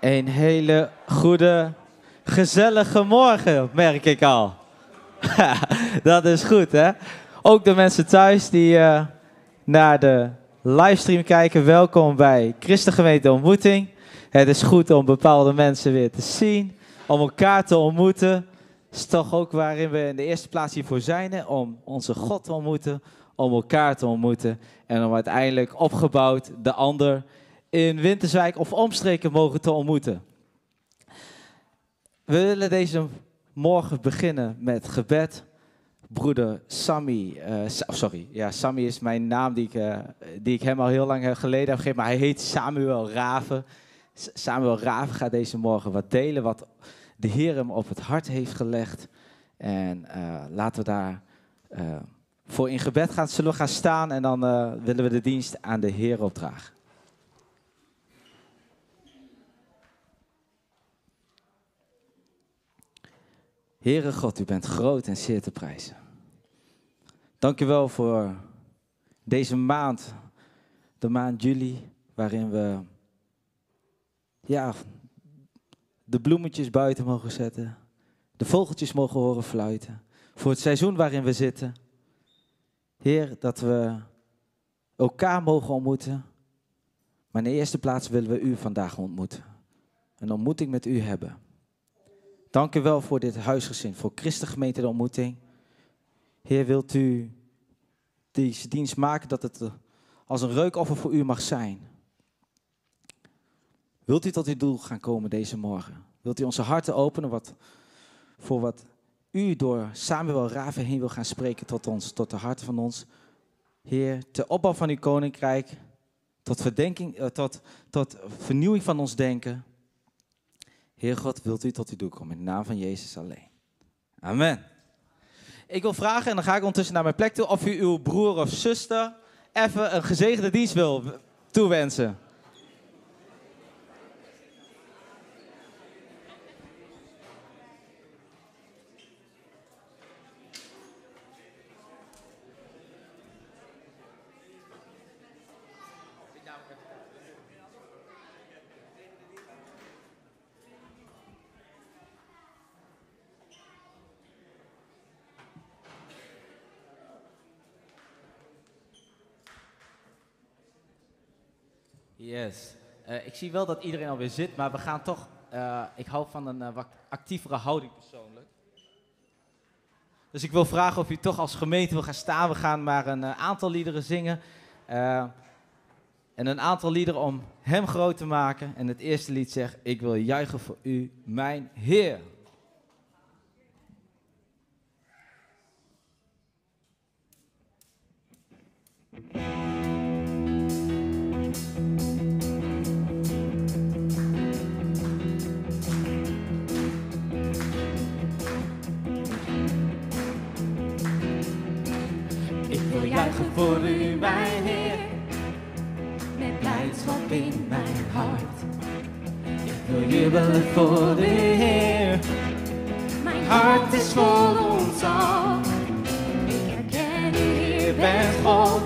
Een hele goede, gezellige morgen, merk ik al. dat is goed, hè? Ook de mensen thuis die uh, naar de livestream kijken, welkom bij Christengemeente Ontmoeting. Het is goed om bepaalde mensen weer te zien, om elkaar te ontmoeten. Dat is toch ook waarin we in de eerste plaats hiervoor zijn, om onze God te ontmoeten, om elkaar te ontmoeten en om uiteindelijk opgebouwd de ander in Winterswijk of omstreken mogen te ontmoeten. We willen deze morgen beginnen met gebed. Broeder Sammy, uh, sorry, ja, Sammy is mijn naam die ik, uh, die ik hem al heel lang geleden heb gegeven, maar hij heet Samuel Raven. Samuel Raven gaat deze morgen wat delen wat de Heer hem op het hart heeft gelegd. En laten we daar voor in gebed gaan. Zullen we gaan staan en dan willen we de dienst aan de Heer opdragen. Heere God, u bent groot en zeer te prijzen. Dank u wel voor deze maand, de maand juli, waarin we ja, de bloemetjes buiten mogen zetten, de vogeltjes mogen horen fluiten, voor het seizoen waarin we zitten. Heer, dat we elkaar mogen ontmoeten, maar in de eerste plaats willen we u vandaag ontmoeten. Een ontmoeting met u hebben. Dank u wel voor dit huisgezin, voor Christengemeente de ontmoeting. Heer, wilt u deze dienst maken dat het als een reukoffer voor u mag zijn? Wilt u tot uw doel gaan komen deze morgen? Wilt u onze harten openen wat, voor wat u door Samuel Raven heen wil gaan spreken tot ons, tot de harten van ons? Heer, ter opbouw van uw koninkrijk, tot, verdenking, eh, tot, tot vernieuwing van ons denken. Heer God, wilt u tot uw doel komen in de naam van Jezus alleen. Amen. Ik wil vragen, en dan ga ik ondertussen naar mijn plek toe, of u uw broer of zuster even een gezegende dienst wil toewensen. Yes. Uh, ik zie wel dat iedereen alweer zit, maar we gaan toch. Uh, ik hou van een uh, wat actievere houding persoonlijk. Dus ik wil vragen of u toch als gemeente wil gaan staan. We gaan maar een aantal liederen zingen. en een aantal liederen om Hem groot te maken. En het eerste lied zegt: Ik wil juichen voor u, mijn Heer. Voor u, mijn Heer. Met blijdschap in mijn hart. Ik wil jubelen voor de Heer. Mijn hart is vol ontzag. Ik herken u, Heer, bent God.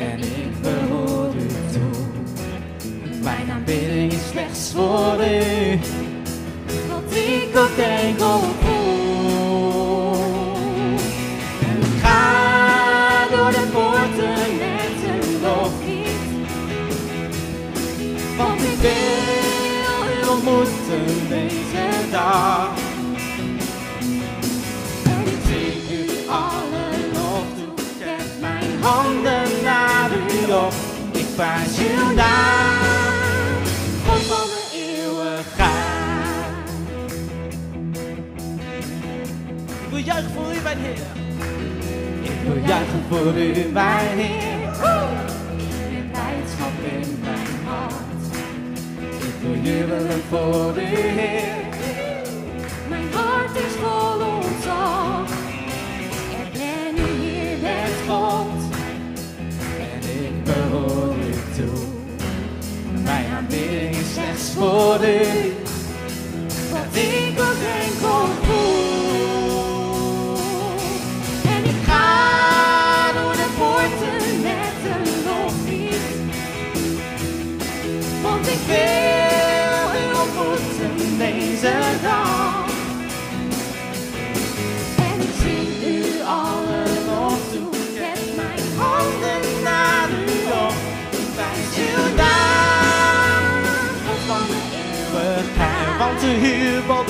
En ik behoor u toe. Mijn aanbidding is slechts voor u. Wat ik ook denk prijs uw naam, God van de eeuwigheid. Ik wil juichen voor u, mijn Heer. Ik wil juichen voor u, mijn Heer. Met blijdschap in mijn wil jubelen voor de Heer is ons ontzag. Ik ben nu hier met God en ik behoor u toe. Mijn aanbidding is slechts voor u, wat ik ook enkel voel. Oh, oh. En ik ga door de poorten met een loflied, want ik weet. hear but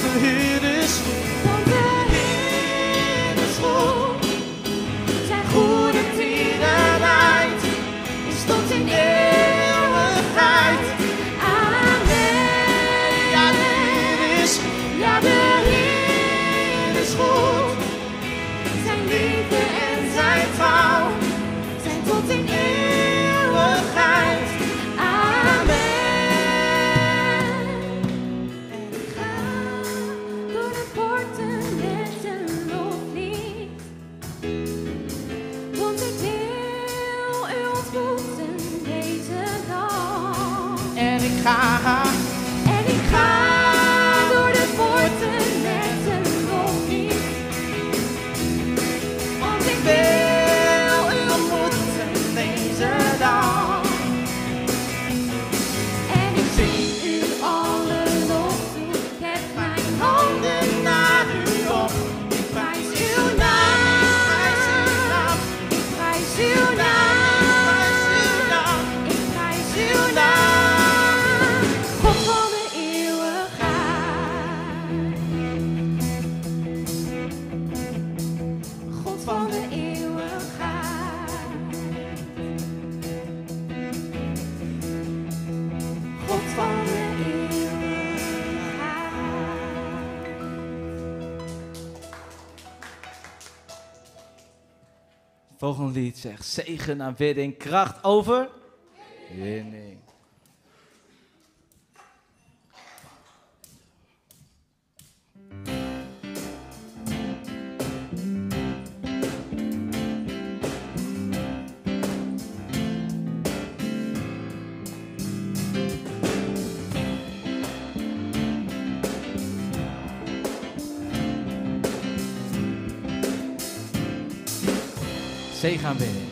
volgende lied zegt zegen, aanbidding, kracht over. Winning. zee gaan winnen.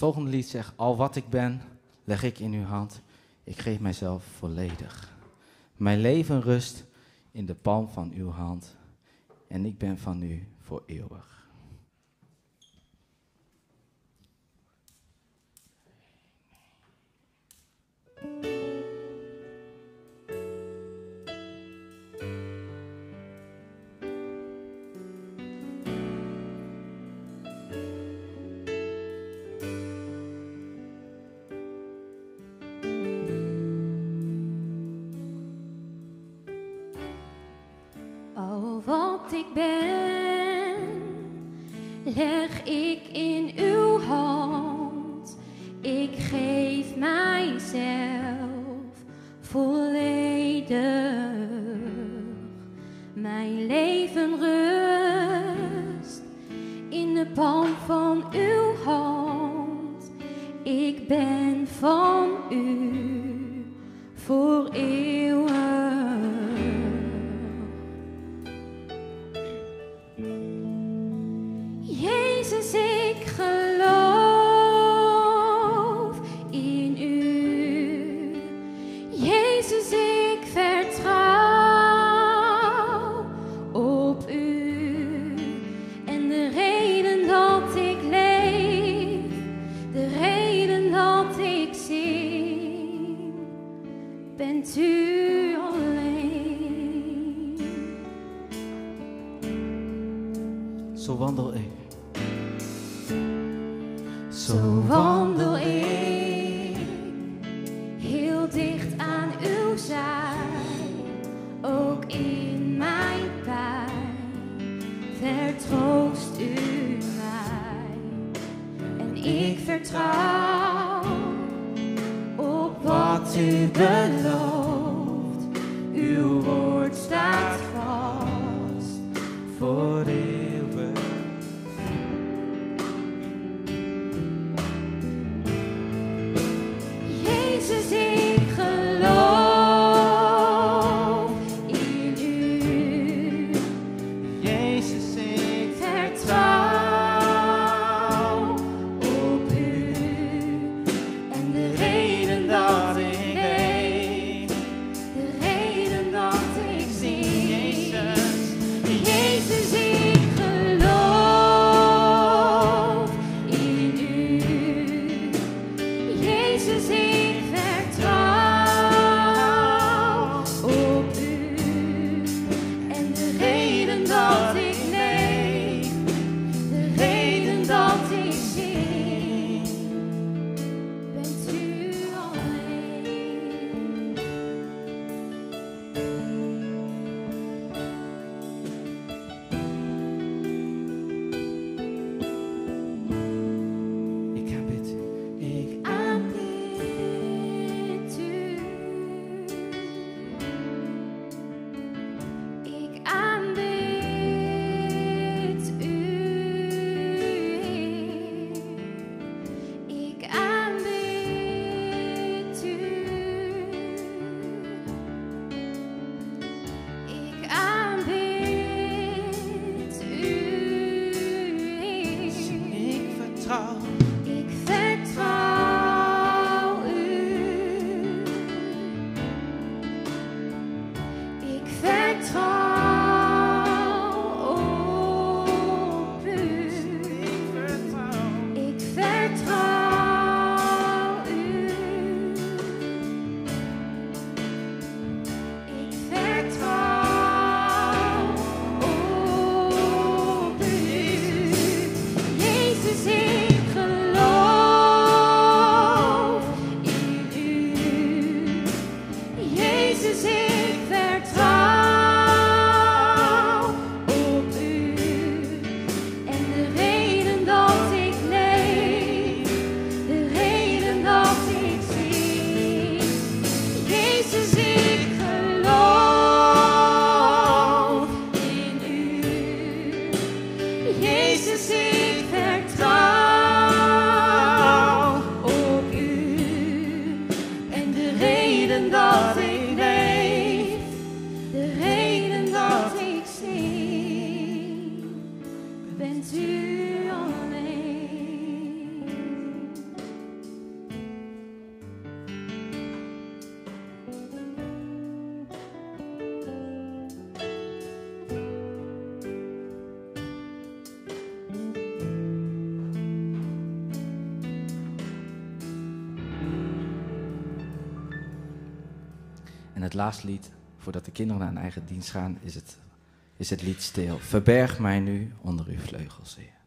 volgende lied zegt: Al wat ik ben, leg ik in uw hand. Ik geef mijzelf volledig. Mijn leven rust in de palm van uw hand. En ik ben van u voor eeuwig. bent u. En het laatste lied voordat de kinderen naar een eigen dienst gaan, is het is het lied stil. Verberg mij nu onder uw vleugels, Heer.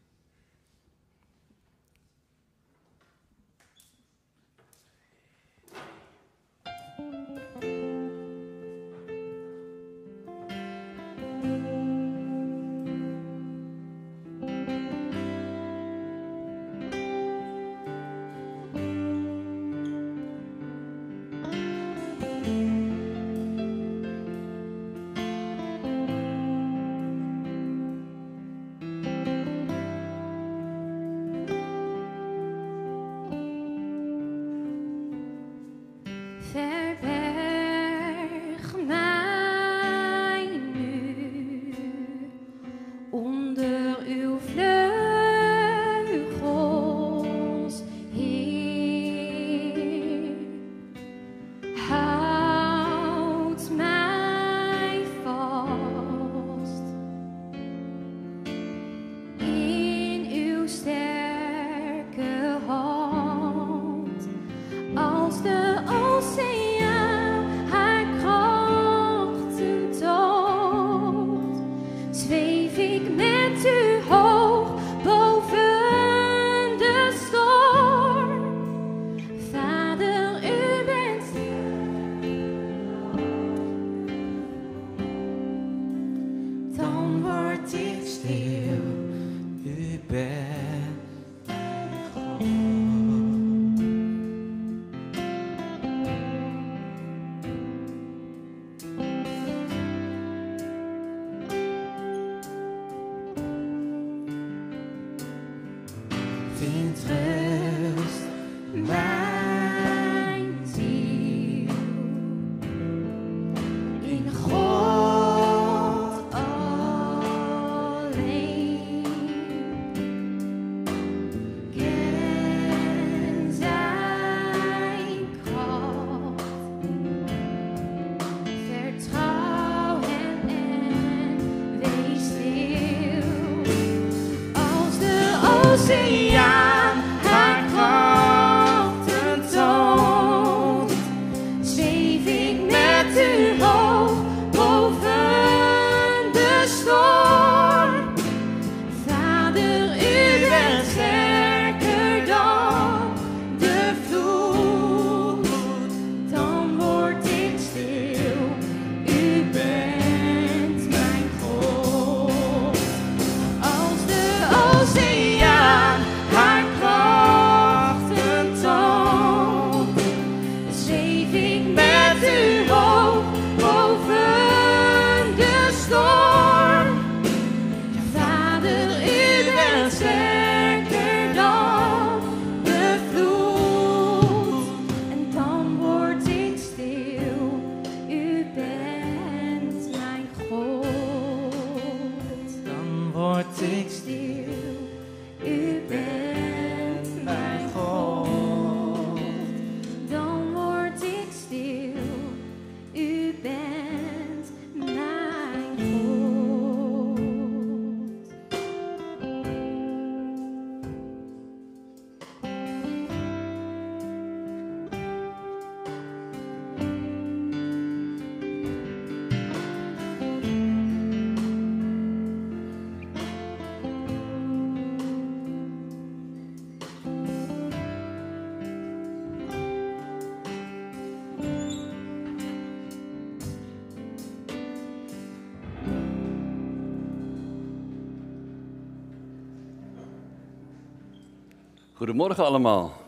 Goedemorgen allemaal.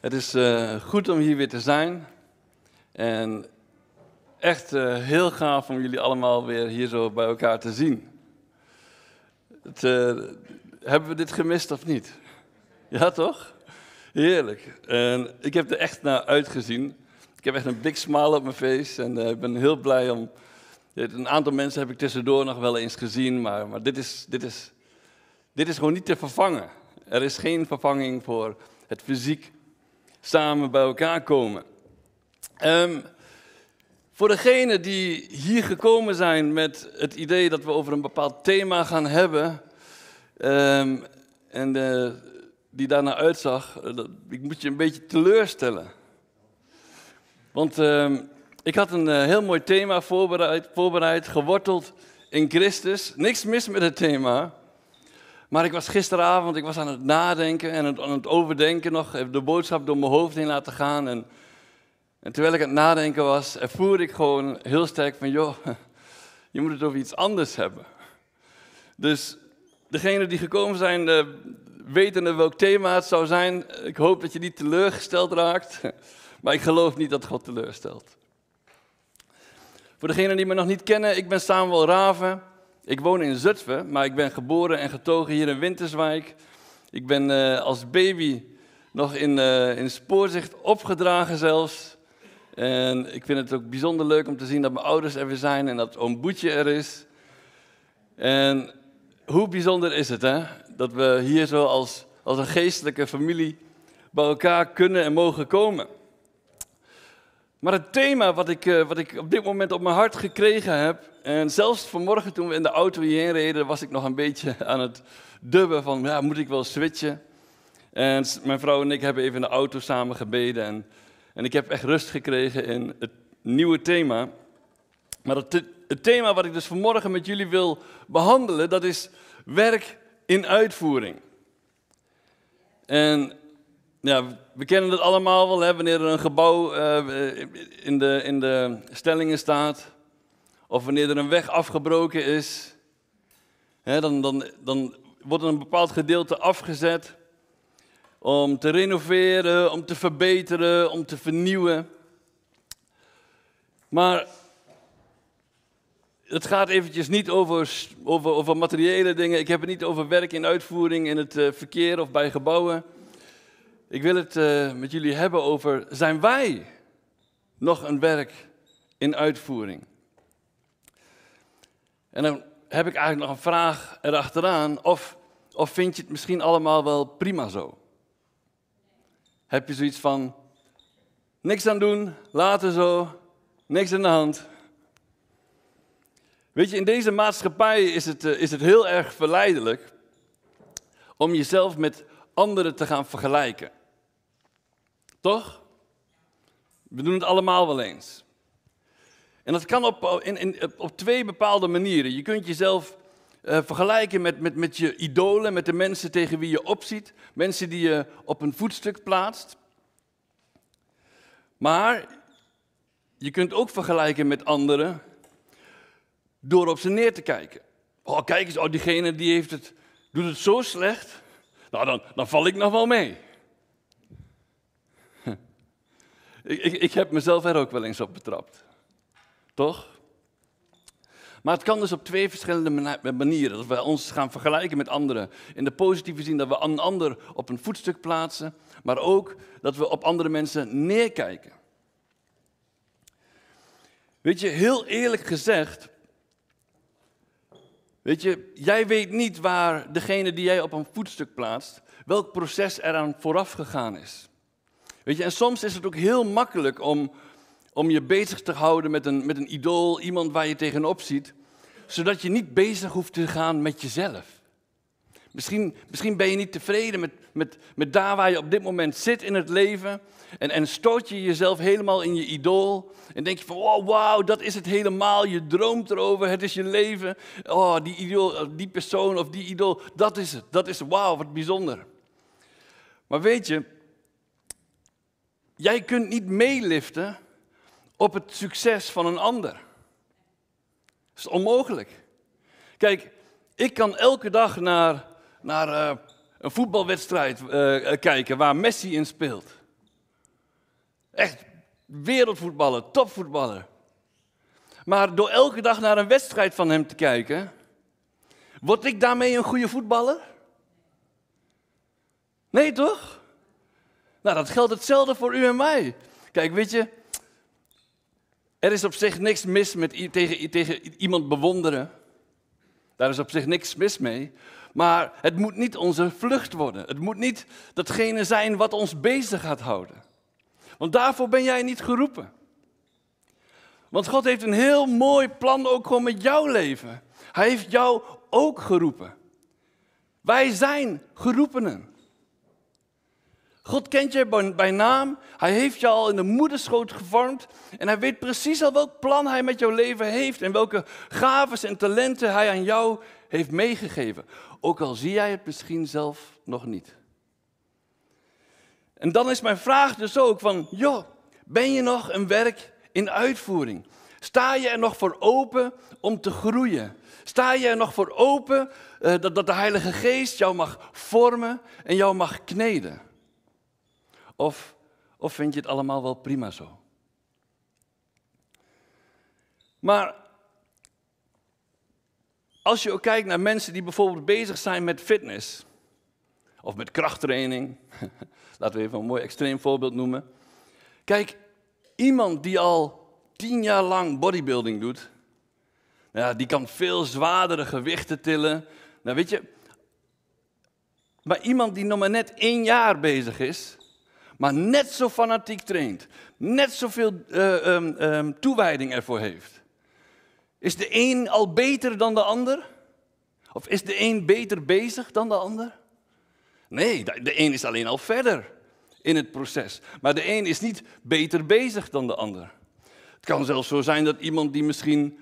Het is eh, goed om hier weer te zijn. En echt eh, heel gaaf om jullie allemaal weer hier zo bij elkaar te zien. Het, eh, hebben we dit gemist of niet? Ja, toch? Heerlijk. En ik heb er echt naar uitgezien. Ik heb echt een big smile op mijn face en ik ben heel blij om. Een aantal mensen heb ik tussendoor nog wel eens gezien, maar, maar dit, is, dit, is, dit is gewoon niet te vervangen. Er is geen vervanging voor het fysiek samen bij elkaar komen. Ehm, voor degenen die hier gekomen zijn met het idee dat we over een bepaald thema gaan hebben, ehm, en eh, die daarna uitzag, eh, dat- ik moet je een beetje teleurstellen. Want ehm, ik had een eh, heel mooi thema voorbereid, voorbereid, geworteld in Christus. Niks mis met het thema. Maar ik was gisteravond, ik was aan het nadenken en aan het overdenken nog, de boodschap door mijn hoofd heen laten gaan. En, en terwijl ik aan het nadenken was, ervoer ik gewoon heel sterk van, joh, je moet het over iets anders hebben. Dus degenen die gekomen zijn, uh, wetende welk thema het zou zijn, ik hoop dat je niet teleurgesteld raakt. Maar ik geloof niet dat God teleurstelt. Voor degenen die me nog niet kennen, ik ben Samuel Raven. Ik woon in Zutphen, maar ik ben geboren en getogen hier in Winterswijk. Ik ben uh, als baby nog in, uh, in spoorzicht opgedragen zelfs. En ik vind het ook bijzonder leuk om te zien dat mijn ouders er weer zijn en dat oom Boetje er is. En hoe bijzonder is het, hè? Dat we hier zo als, als een geestelijke familie bij elkaar kunnen en mogen komen. Maar het thema wat ik, uh, wat ik op dit moment op mijn hart gekregen heb, en zelfs vanmorgen toen we in de auto hierheen reden, was ik nog een beetje aan het dubben van, ja, moet ik wel switchen? En mijn vrouw en ik hebben even in de auto samen gebeden en, en ik heb echt rust gekregen in het nieuwe thema. Maar het, het thema wat ik dus vanmorgen met jullie wil behandelen, dat is werk in uitvoering. En ja, we kennen het allemaal wel, hè, wanneer er een gebouw uh, in, de, in de stellingen staat, of wanneer er een weg afgebroken is, hè, dan, dan, dan wordt een bepaald gedeelte afgezet om te renoveren, om te verbeteren, om te vernieuwen. Maar het gaat eventjes niet over, over, over materiële dingen. Ik heb het niet over werk in uitvoering in het uh, verkeer of bij gebouwen. Ik wil het uh, met jullie hebben over, zijn wij nog een werk in uitvoering? En dan heb ik eigenlijk nog een vraag erachteraan, of, of vind je het misschien allemaal wel prima zo? Heb je zoiets van, niks aan doen, later zo, niks aan de hand? Weet je, in deze maatschappij is het, uh, is het heel erg verleidelijk om jezelf met anderen te gaan vergelijken. Toch? We doen het allemaal wel eens. En dat kan op, in, in, op twee bepaalde manieren. Je kunt jezelf uh, vergelijken met, met, met je idolen, met de mensen tegen wie je opziet. Mensen die je op een voetstuk plaatst. Maar je kunt ook vergelijken met anderen door op ze neer te kijken. Oh, kijk eens, oh, diegene die heeft het, doet het zo slecht. Nou, dan, dan val ik nog wel mee. Ik, ik, ik heb mezelf er ook wel eens op betrapt. Toch? Maar het kan dus op twee verschillende manieren. Dat we ons gaan vergelijken met anderen. In de positieve zin dat we een ander op een voetstuk plaatsen. Maar ook dat we op andere mensen neerkijken. Weet je, heel eerlijk gezegd. Weet je, jij weet niet waar degene die jij op een voetstuk plaatst. welk proces eraan vooraf gegaan is. Weet je, en soms is het ook heel makkelijk om, om je bezig te houden met een, met een idool, iemand waar je tegenop ziet, zodat je niet bezig hoeft te gaan met jezelf. Misschien, misschien ben je niet tevreden met, met, met daar waar je op dit moment zit in het leven. En, en stoot je jezelf helemaal in je idool. En denk je van, wow, wauw, dat is het helemaal. Je droomt erover, het is je leven. Oh, die, idool, die persoon of die idool, dat is het. Dat is wauw, wat bijzonder. Maar weet je, Jij kunt niet meeliften op het succes van een ander. Dat is onmogelijk. Kijk, ik kan elke dag naar, naar uh, een voetbalwedstrijd uh, kijken waar Messi in speelt. Echt wereldvoetballer, topvoetballer. Maar door elke dag naar een wedstrijd van hem te kijken, word ik daarmee een goede voetballer? Nee, toch? Nou, dat geldt hetzelfde voor u en mij. Kijk, weet je, er is op zich niks mis met tegen, tegen iemand bewonderen. Daar is op zich niks mis mee. Maar het moet niet onze vlucht worden. Het moet niet datgene zijn wat ons bezig gaat houden. Want daarvoor ben jij niet geroepen. Want God heeft een heel mooi plan ook gewoon met jouw leven. Hij heeft jou ook geroepen. Wij zijn geroepenen. God kent je bij- naam. Hij heeft je al in de moederschoot gevormd. En hij weet precies al welk plan hij met jouw leven heeft. En welke gaven en talenten hij aan jou heeft meegegeven. Ook al zie jij het misschien zelf nog niet. En dan is mijn vraag dus ook van, joh, ben je nog een werk in uitvoering? Sta je er nog voor open om te groeien? Sta je er nog voor open eh, dat, dat de Heilige Geest jou mag vormen en jou mag kneden? Of, of vind je het allemaal wel prima zo? Maar als je ook kijkt naar mensen die bijvoorbeeld bezig zijn met fitness of met krachttraining, laten we even een mooi extreem voorbeeld noemen. Kijk, iemand die al tien jaar lang bodybuilding doet, nou ja, die kan veel zwaardere gewichten tillen. Nou weet je, maar iemand die nog maar net één jaar bezig is, maar net zo fanatiek traint, net zoveel ehm, toewijding ervoor heeft. Is de een al beter dan de ander? Of is de een beter bezig dan de ander? Nee, de een is alleen al verder in het proces. Maar de een is niet beter bezig dan de ander. Het kan zelfs zo zijn dat iemand die misschien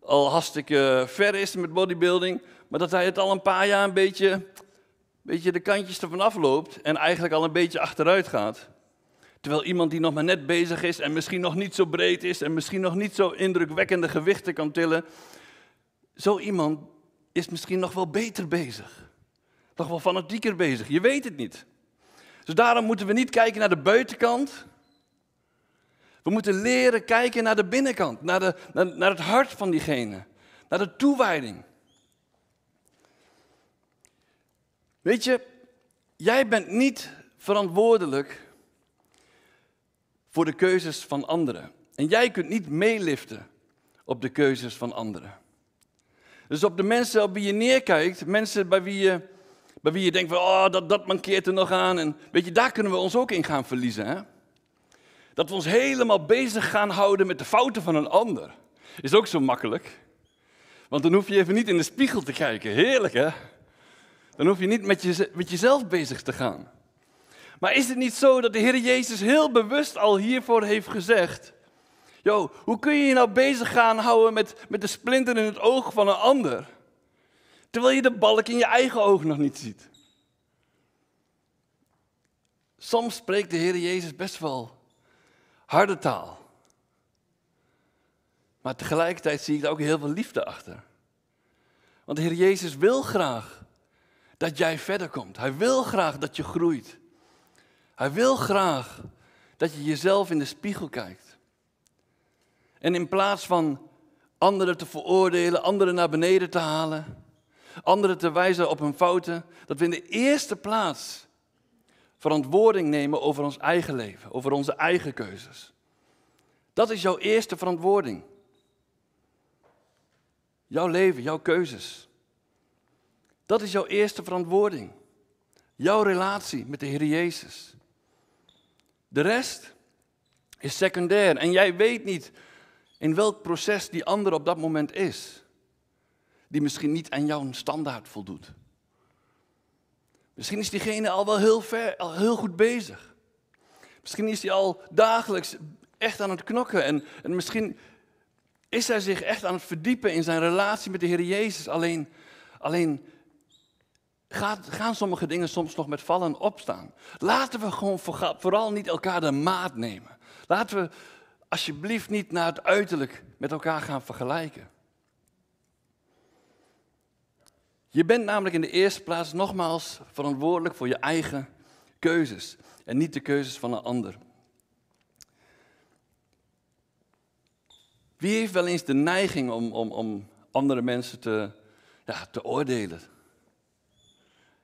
al hartstikke ver is met bodybuilding, maar dat hij het al een paar jaar een beetje, beetje de kantjes ervan afloopt en eigenlijk al een beetje achteruit gaat. Terwijl iemand die nog maar net bezig is en misschien nog niet zo breed is en misschien nog niet zo indrukwekkende gewichten kan tillen, zo iemand is misschien nog wel beter bezig. Nog wel fanatieker bezig. Je weet het niet. Dus daarom moeten we niet kijken naar de buitenkant. We moeten leren kijken naar de binnenkant, naar, de, naar, naar het hart van diegene, naar de toewijding. Weet je, jij bent niet verantwoordelijk voor de keuzes van anderen. En jij kunt niet meeliften op de keuzes van anderen. Dus op de mensen op wie je neerkijkt, mensen bij wie je, bij wie je denkt van, oh, dat, dat mankeert er nog aan. En weet je, daar kunnen we ons ook in gaan verliezen. Hè? Dat we ons helemaal bezig gaan houden met de fouten van een ander. Is ook zo makkelijk. Want dan hoef je even niet in de spiegel te kijken. Heerlijk, hè? Dan hoef je niet met, je, met jezelf bezig te gaan. Maar is het niet zo dat de Heer Jezus heel bewust al hiervoor heeft gezegd: Yo, hoe kun je je nou bezig gaan houden met, met de splinter in het oog van een ander, terwijl je de balk in je eigen oog nog niet ziet? Soms spreekt de Heer Jezus best wel harde taal. Maar tegelijkertijd zie ik daar ook heel veel liefde achter. Want de Heer Jezus wil graag dat jij verder komt. Hij wil graag dat je groeit. Hij wil graag dat je jezelf in de spiegel kijkt. En in plaats van anderen te veroordelen, anderen naar beneden te halen, anderen te wijzen op hun fouten, dat we in de eerste plaats verantwoording nemen over ons eigen leven, over onze eigen keuzes. Dat is jouw eerste verantwoording. Jouw leven, jouw keuzes. Dat is jouw eerste verantwoording. Jouw relatie met de Heer Jezus. De rest is secundair. En jij weet niet in welk proces die ander op dat moment is. Die misschien niet aan jouw standaard voldoet. Misschien is diegene al wel heel, ver, al heel goed bezig. Misschien is hij al dagelijks echt aan het knokken. En, en misschien is hij zich echt aan het verdiepen in zijn relatie met de Heer Jezus. Alleen, alleen gaan sommige dingen soms nog met vallen en opstaan. Laten we gewoon vooral niet elkaar de maat nemen. Laten we alsjeblieft niet naar het uiterlijk met elkaar gaan vergelijken. Je bent namelijk in de eerste plaats nogmaals verantwoordelijk voor je eigen keuzes en niet de keuzes van een ander. Wie heeft wel eens de neiging om, om, om andere mensen te, ja, te oordelen?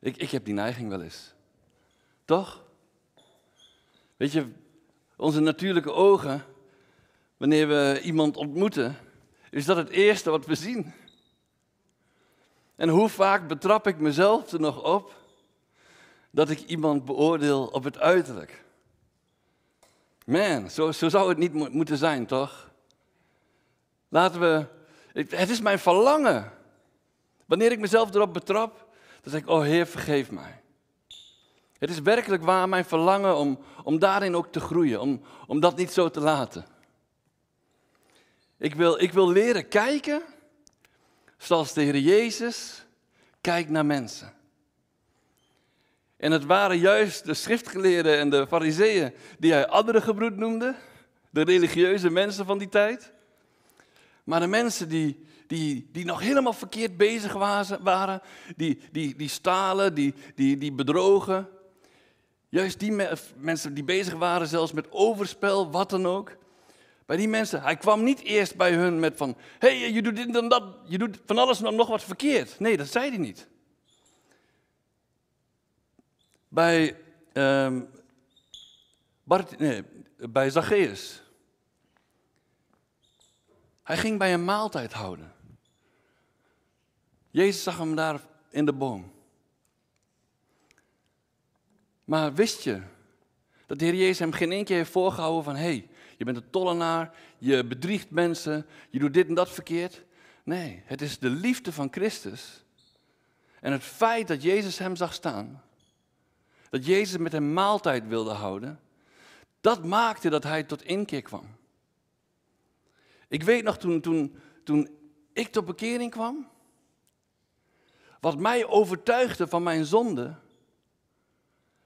Ik, ik heb die neiging wel eens. Toch? Weet je, onze natuurlijke ogen, wanneer we iemand ontmoeten, is dat het eerste wat we zien. En hoe vaak betrap ik mezelf er nog op dat ik iemand beoordeel op het uiterlijk? Man, zo, zo zou het niet mo moeten zijn, toch? Laten we. Het is mijn verlangen. Wanneer ik mezelf erop betrap, dan zeg ik: Oh Heer, vergeef mij. Het is werkelijk waar mijn verlangen om, om daarin ook te groeien, om, om dat niet zo te laten. Ik wil, ik wil leren kijken zoals de Heer Jezus kijkt naar mensen. En het waren juist de schriftgeleerden en de fariseeën die hij adderengebroed noemde, de religieuze mensen van die tijd. Maar de mensen die, die, die nog helemaal verkeerd bezig waren, die, die, die stalen, die, die, die bedrogen. Juist die me- mensen die bezig waren zelfs met overspel, wat dan ook. Bij die mensen, hij kwam niet eerst bij hun met van, hé, hey, je doet dit en dat, je doet van alles en nog wat verkeerd. Nee, dat zei hij niet. Bij, ehm Bart, nee, bij Zacchaeus. Hij ging bij een maaltijd houden. Jezus zag hem daar in de boom. Maar wist je dat de Heer Jezus hem geen één keer heeft voorgehouden van... hé, hey, je bent een tollenaar, je bedriegt mensen, je doet dit en dat verkeerd. Nee, het is de liefde van Christus. En het feit dat Jezus hem zag staan, dat Jezus met hem maaltijd wilde houden, dat maakte dat hij tot inkeer kwam. Ik weet nog toen, toen, toen ik tot bekering kwam, wat mij overtuigde van mijn zonde,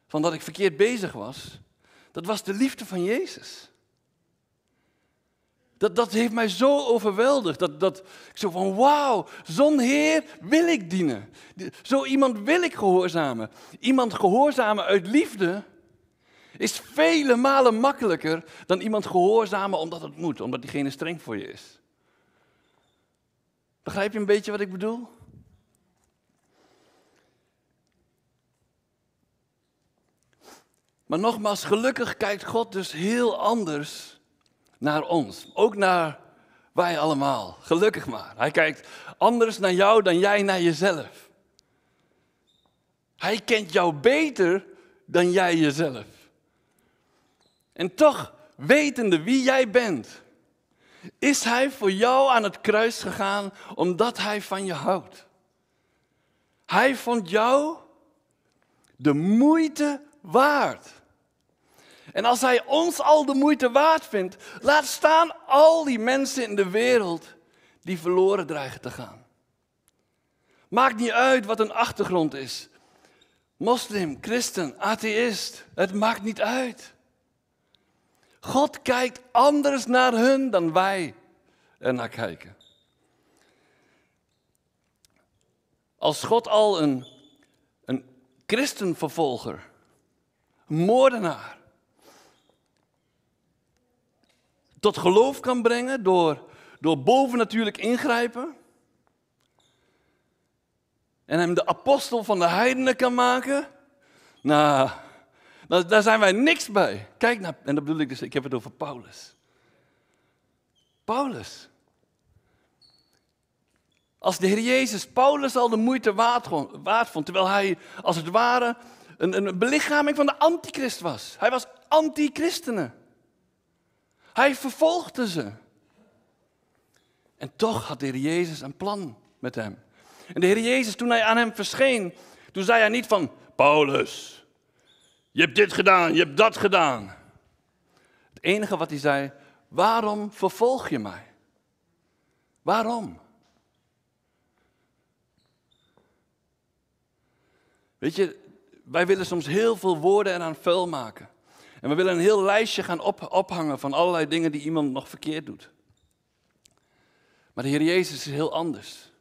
van dat ik verkeerd bezig was, dat was de liefde van Jezus. Dat, dat heeft mij zo overweldigd. Dat, dat ik zo van, wauw, zo'n Heer wil ik dienen. Zo iemand wil ik gehoorzamen. Iemand gehoorzamen uit liefde is vele malen makkelijker dan iemand gehoorzamen omdat het moet, omdat diegene streng voor je is. Begrijp je een beetje wat ik bedoel? Maar nogmaals, gelukkig kijkt God dus heel anders naar ons. Ook naar wij allemaal. Gelukkig maar. Hij kijkt anders naar jou dan jij naar jezelf. Hij kent jou beter dan jij jezelf. En toch, wetende wie jij bent, is hij voor jou aan het kruis gegaan omdat hij van je houdt. Hij vond jou de moeite waard. En als hij ons al de moeite waard vindt, laat staan al die mensen in de wereld die verloren dreigen te gaan. Maakt niet uit wat een achtergrond is. Moslim, christen, atheïst, het maakt niet uit. God kijkt anders naar hun dan wij er naar kijken. Als God al een, een christenvervolger, een moordenaar, tot geloof kan brengen door, door bovennatuurlijk ingrijpen, en hem de apostel van de heidenen kan maken, nou, daar, zijn wij niks bij. Kijk naar, en dat bedoel ik dus, ik heb het over Paulus. Paulus. Als de Heer Jezus Paulus al de moeite waard, waard vond, terwijl hij als het ware een, een belichaming van de antichrist was. Hij was antichristenen. Hij vervolgde ze. En toch had de Heer Jezus een plan met hem. En de Heer Jezus, toen hij aan hem verscheen, toen zei hij niet van, Paulus, je hebt dit gedaan, je hebt dat gedaan. Het enige wat hij zei, waarom vervolg je mij? Waarom? Weet je, wij willen soms heel veel woorden eraan vuil maken. En we willen een heel lijstje gaan op, ophangen van allerlei dingen die iemand nog verkeerd doet. Maar de Heer Jezus is heel anders.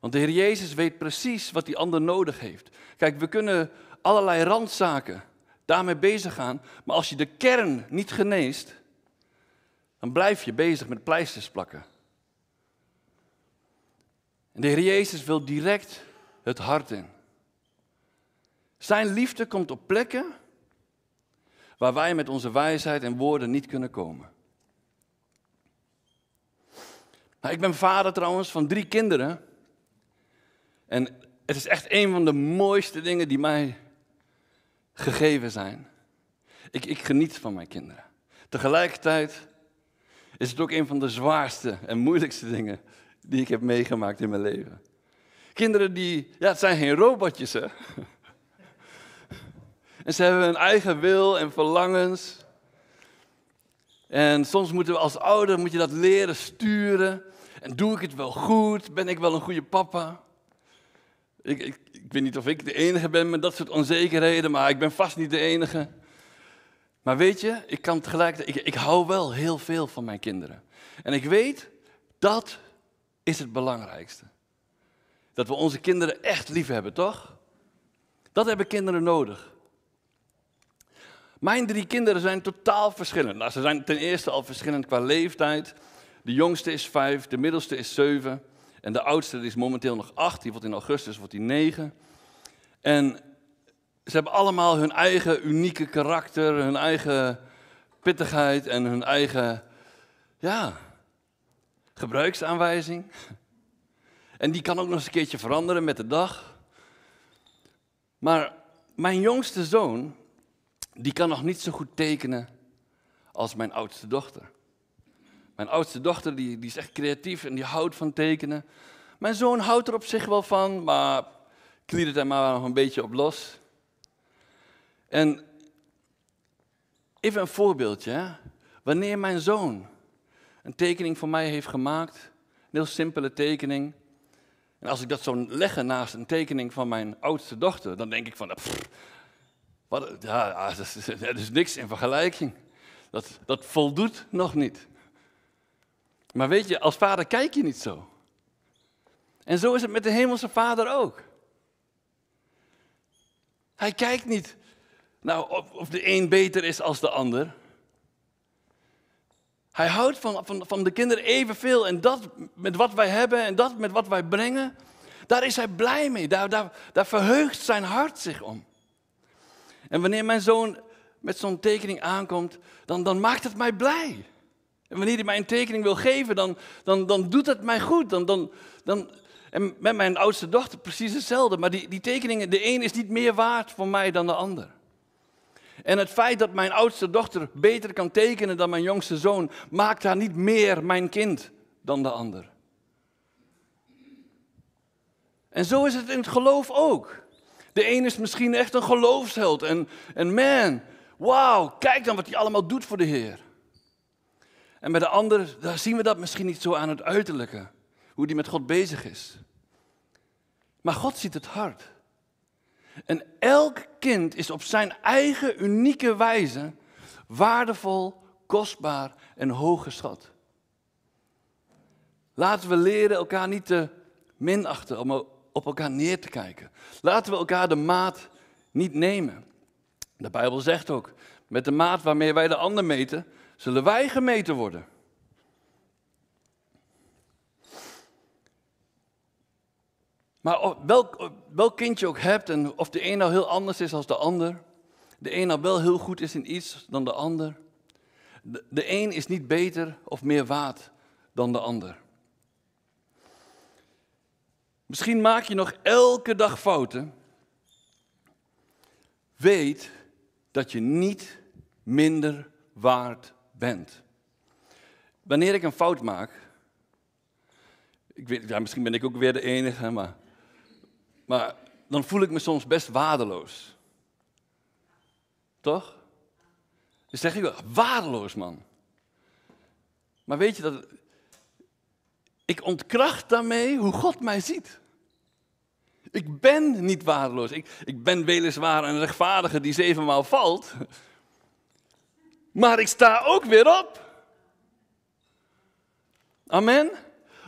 Want de Heer Jezus weet precies wat die ander nodig heeft. Kijk, we kunnen allerlei randzaken daarmee bezig gaan, maar als je de kern niet geneest, dan blijf je bezig met pleisters plakken. En de Heer Jezus wil direct het hart in. Zijn liefde komt op plekken waar wij met onze wijsheid en woorden niet kunnen komen. Nou, ik ben vader trouwens van drie kinderen. En het is echt een van de mooiste dingen die mij gegeven zijn. Ik, ik geniet van mijn kinderen. Tegelijkertijd is het ook een van de zwaarste en moeilijkste dingen die ik heb meegemaakt in mijn leven. Kinderen die, ja, het zijn geen robotjes hè. En ze hebben hun eigen wil en verlangens. En soms moeten we als ouder moet je dat leren sturen. En doe ik het wel goed? Ben ik wel een goede papa? Ik, ik, ik weet niet of ik de enige ben met dat soort onzekerheden, maar ik ben vast niet de enige. Maar weet je, ik kan tegelijkertijd, ik, ik hou wel heel veel van mijn kinderen. En ik weet, dat is het belangrijkste. Dat we onze kinderen echt lief hebben, toch? Dat hebben kinderen nodig. Mijn drie kinderen zijn totaal verschillend. Nou, ze zijn ten eerste al verschillend qua leeftijd. De jongste is vijf, de middelste is zeven. En de oudste is momenteel nog acht. Die wordt in augustus wordt die negen. En ze hebben allemaal hun eigen unieke karakter, hun eigen pittigheid en hun eigen, ja, gebruiksaanwijzing. En die kan ook nog eens een keertje veranderen met de dag. Maar mijn jongste zoon, die kan nog niet zo goed tekenen als mijn oudste dochter. Mijn oudste dochter die, die is echt creatief en die houdt van tekenen. Mijn zoon houdt er op zich wel van, maar kliert er maar nog een beetje op los. En even een voorbeeldje. Hè? Wanneer mijn zoon een tekening voor mij heeft gemaakt, een heel simpele tekening. En als ik dat zou leggen naast een tekening van mijn oudste dochter, dan denk ik van, ja, dat is, dat is niks in vergelijking. Dat, dat voldoet nog niet. Maar weet je, als vader kijk je niet zo. En zo is het met de hemelse vader ook. Hij kijkt niet nou, of, of de een beter is als de ander. Hij houdt van, van, van de kinderen evenveel en dat met wat wij hebben en dat met wat wij brengen, daar is hij blij mee. Daar, daar, daar verheugt zijn hart zich om. En wanneer mijn zoon met zo'n tekening aankomt, dan, dan maakt het mij blij. En wanneer hij mij een tekening wil geven, dan, dan, dan doet het mij goed. Dan, dan, dan, en met mijn oudste dochter precies hetzelfde. Maar die, die tekeningen, de een is niet meer waard voor mij dan de ander. En het feit dat mijn oudste dochter beter kan tekenen dan mijn jongste zoon, maakt haar niet meer mijn kind dan de ander. En zo is het in het geloof ook. De een is misschien echt een geloofsheld. En, en man, wauw, kijk dan wat hij allemaal doet voor de Heer. En bij de ander, daar zien we dat misschien niet zo aan het uiterlijke. Hoe die met God bezig is. Maar God ziet het hart. En elk kind is op zijn eigen unieke wijze waardevol, kostbaar en hooggeschat. Laten we leren elkaar niet te minachten op elkaar neer te kijken. Laten we elkaar de maat niet nemen. De Bijbel zegt ook, met de maat waarmee wij de ander meten, zullen wij gemeten worden. Maar welk, welk kind je ook hebt en of de een nou heel anders is dan de ander, de een nou wel heel goed is in iets dan de ander, de, de een is niet beter of meer waard dan de ander. Misschien maak je nog elke dag fouten. Weet dat je niet minder waard bent. Wanneer ik een fout maak, ik weet, ja, misschien ben ik ook weer de enige, maar maar dan voel ik me soms best waardeloos. Toch? Dan zeg ik wel, waardeloos man. Maar weet je dat. Ik ontkracht daarmee hoe God mij ziet. Ik ben niet waardeloos. Ik, ik ben weliswaar een rechtvaardige die zevenmaal valt. Maar ik sta ook weer op. Amen.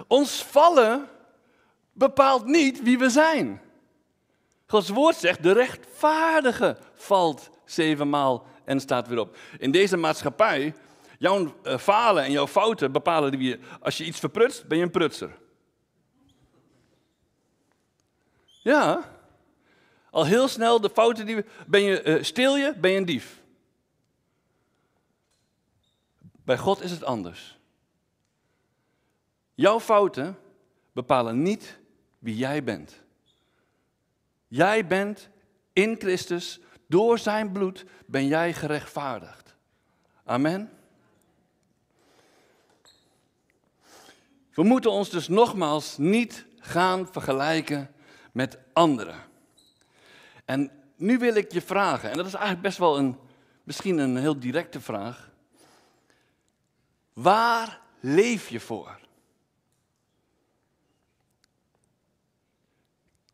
Ons vallen bepaalt niet wie we zijn. Gods woord zegt, de rechtvaardige valt zevenmaal en staat weer op. In deze maatschappij, jouw eh, falen en jouw fouten bepalen wie je... Als je iets verprutst, ben je een prutser. Ja. Al heel snel de fouten die... Ben je, uh, stil je, ben je een dief. Bij God is het anders. Jouw fouten bepalen niet wie jij bent. Jij bent in Christus, door zijn bloed ben jij gerechtvaardigd. Amen. We moeten ons dus nogmaals niet gaan vergelijken met anderen. En nu wil ik je vragen, en dat is eigenlijk best wel een, misschien een heel directe vraag. Waar leef je voor?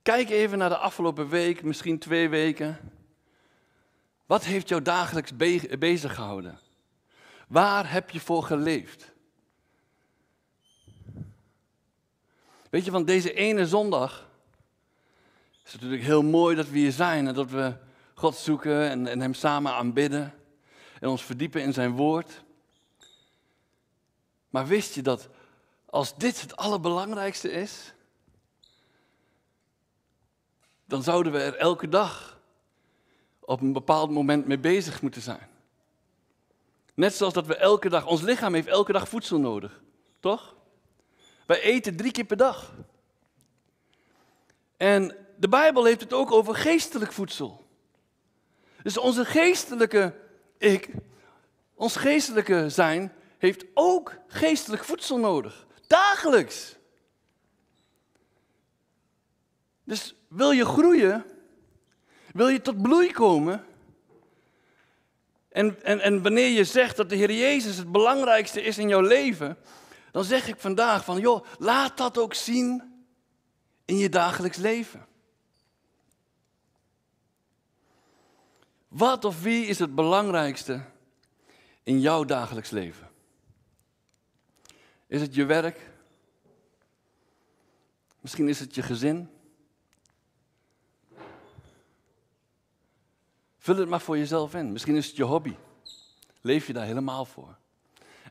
Kijk even naar de afgelopen week, misschien twee weken. Wat heeft jou dagelijks be bezig gehouden? Waar heb je voor geleefd? Weet je, van deze ene zondag is het natuurlijk heel mooi dat we hier zijn en dat we God zoeken en, en Hem samen aanbidden en ons verdiepen in Zijn woord. Maar wist je dat als dit het allerbelangrijkste is, dan zouden we er elke dag op een bepaald moment mee bezig moeten zijn. Net zoals dat we elke dag, ons lichaam heeft elke dag voedsel nodig, toch? Wij eten drie keer per dag. En de Bijbel heeft het ook over geestelijk voedsel. Dus onze geestelijke ik, ons geestelijke zijn, heeft ook geestelijk voedsel nodig. Dagelijks. Dus wil je groeien, wil je tot bloei komen, en, en, en wanneer je zegt dat de Heer Jezus het belangrijkste is in jouw leven, dan zeg ik vandaag van, joh, laat dat ook zien in je dagelijks leven. Wat of wie is het belangrijkste in jouw dagelijks leven? Is het je werk? Misschien is het je gezin? Vul het maar voor jezelf in. Misschien is het je hobby. Leef je daar helemaal voor?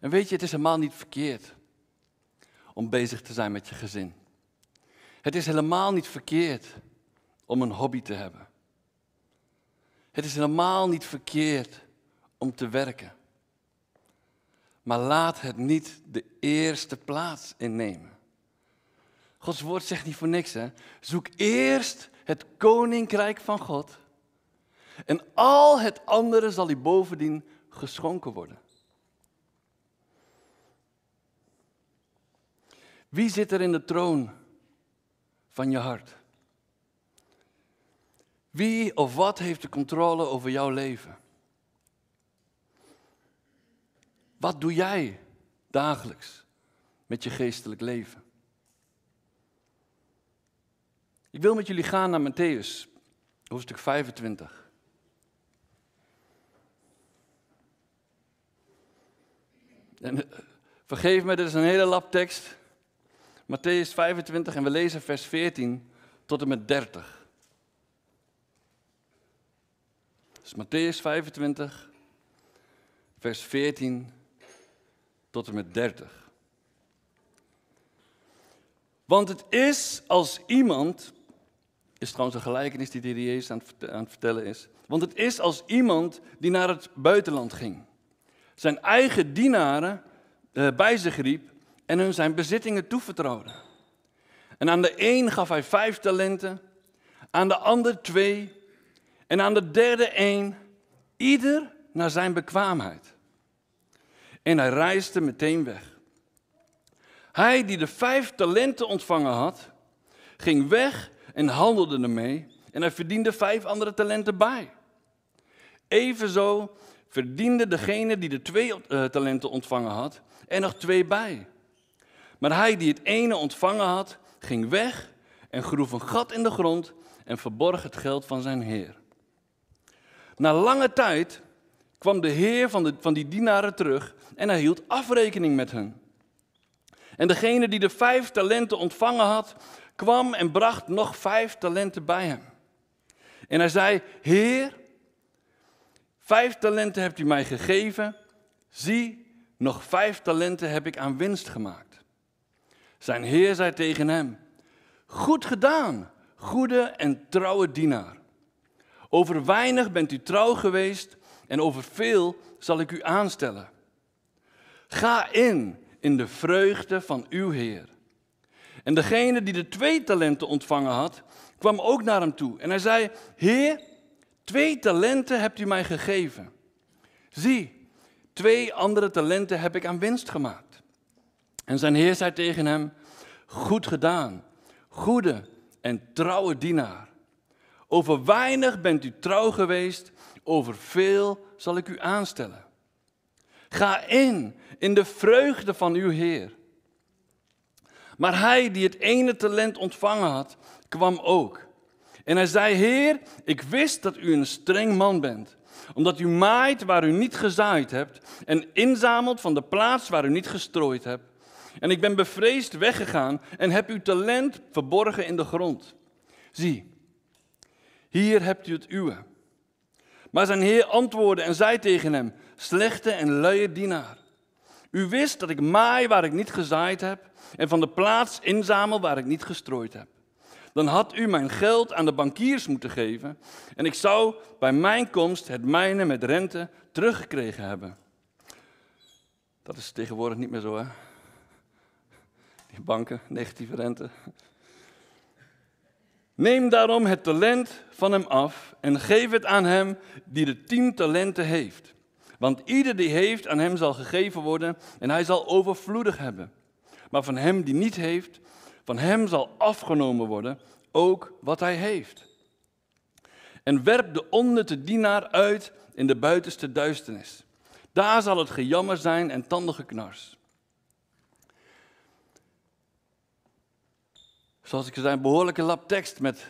En weet je, het is helemaal niet verkeerd om bezig te zijn met je gezin. Het is helemaal niet verkeerd om een hobby te hebben. Het is helemaal niet verkeerd om te werken. Maar laat het niet de eerste plaats innemen. Gods woord zegt niet voor niks, hè? Zoek eerst het koninkrijk van God. En al het andere zal u bovendien geschonken worden. Wie zit er in de troon van je hart? Wie of wat heeft de controle over jouw leven? Wat doe jij dagelijks met je geestelijk leven? Ik wil met jullie gaan naar Matthäus, hoofdstuk 25. En eh, vergeef me, dit is een hele lap tekst. Matthäus 25 en we lezen vers 14 tot en met 30. Dus Matthäus 25, vers 14 tot en met 30. Want het is als iemand, is trouwens een gelijkenis die de Jezus aan het, vertellen is. Want het is als iemand die naar het buitenland ging. Zijn eigen dienaren uh, bij zich riep en hun zijn bezittingen toevertrouwde. En aan de een gaf hij vijf talenten, aan de ander twee en aan de derde één, ieder naar zijn bekwaamheid. En hij reisde meteen weg. Hij die de vijf talenten ontvangen had, ging weg en handelde ermee en hij verdiende vijf andere talenten bij. Evenzo verdiende degene die de twee uh, talenten ontvangen had er nog twee bij. Maar hij die het ene ontvangen had, ging weg en groef een gat in de grond en verborg het geld van zijn heer. Na lange tijd kwam de heer van, de, van die dienaren terug en hij hield afrekening met hen. En degene die de vijf talenten ontvangen had, kwam en bracht nog vijf talenten bij hem. En hij zei, Heer, vijf talenten hebt u mij gegeven. Zie, nog vijf talenten heb ik aan winst gemaakt. Zijn heer zei tegen hem, goed gedaan, goede en trouwe dienaar. Over weinig bent u trouw geweest en over veel zal ik u aanstellen. Ga in, in de vreugde van uw Heer. En degene die de twee talenten ontvangen had, kwam ook naar hem toe. En hij zei, Heer, twee talenten hebt u mij gegeven. Zie, twee andere talenten heb ik aan winst gemaakt. En zijn heer zei tegen hem, goed gedaan, goede en trouwe dienaar. Over weinig bent u trouw geweest, over veel zal ik u aanstellen. Ga in, in de vreugde van uw Heer. Maar hij die het ene talent ontvangen had, kwam ook. En hij zei, Heer, ik wist dat u een streng man bent, omdat u maait waar u niet gezaaid hebt en inzamelt van de plaats waar u niet gestrooid hebt. En ik ben bevreesd weggegaan en heb uw talent verborgen in de grond. Zie, hier hebt u het uwe. Maar zijn heer antwoordde en zei tegen hem, slechte en luie dienaar. U wist dat ik maai waar ik niet gezaaid heb en van de plaats inzamel waar ik niet gestrooid heb. Dan had u mijn geld aan de bankiers moeten geven en ik zou bij mijn komst het mijne met rente teruggekregen hebben. Dat is tegenwoordig niet meer zo, hè? Die banken, negatieve rente. Neem daarom het talent van hem af en geef het aan hem die de tien talenten heeft. Want ieder die heeft, aan hem zal gegeven worden en hij zal overvloedig hebben. Maar van hem die niet heeft, van hem zal afgenomen worden ook wat hij heeft. En werp de onnutte dienaar uit in de buitenste duisternis. Daar zal het gejammer zijn en tandengeknars. Zoals ik zei, een behoorlijke lap tekst met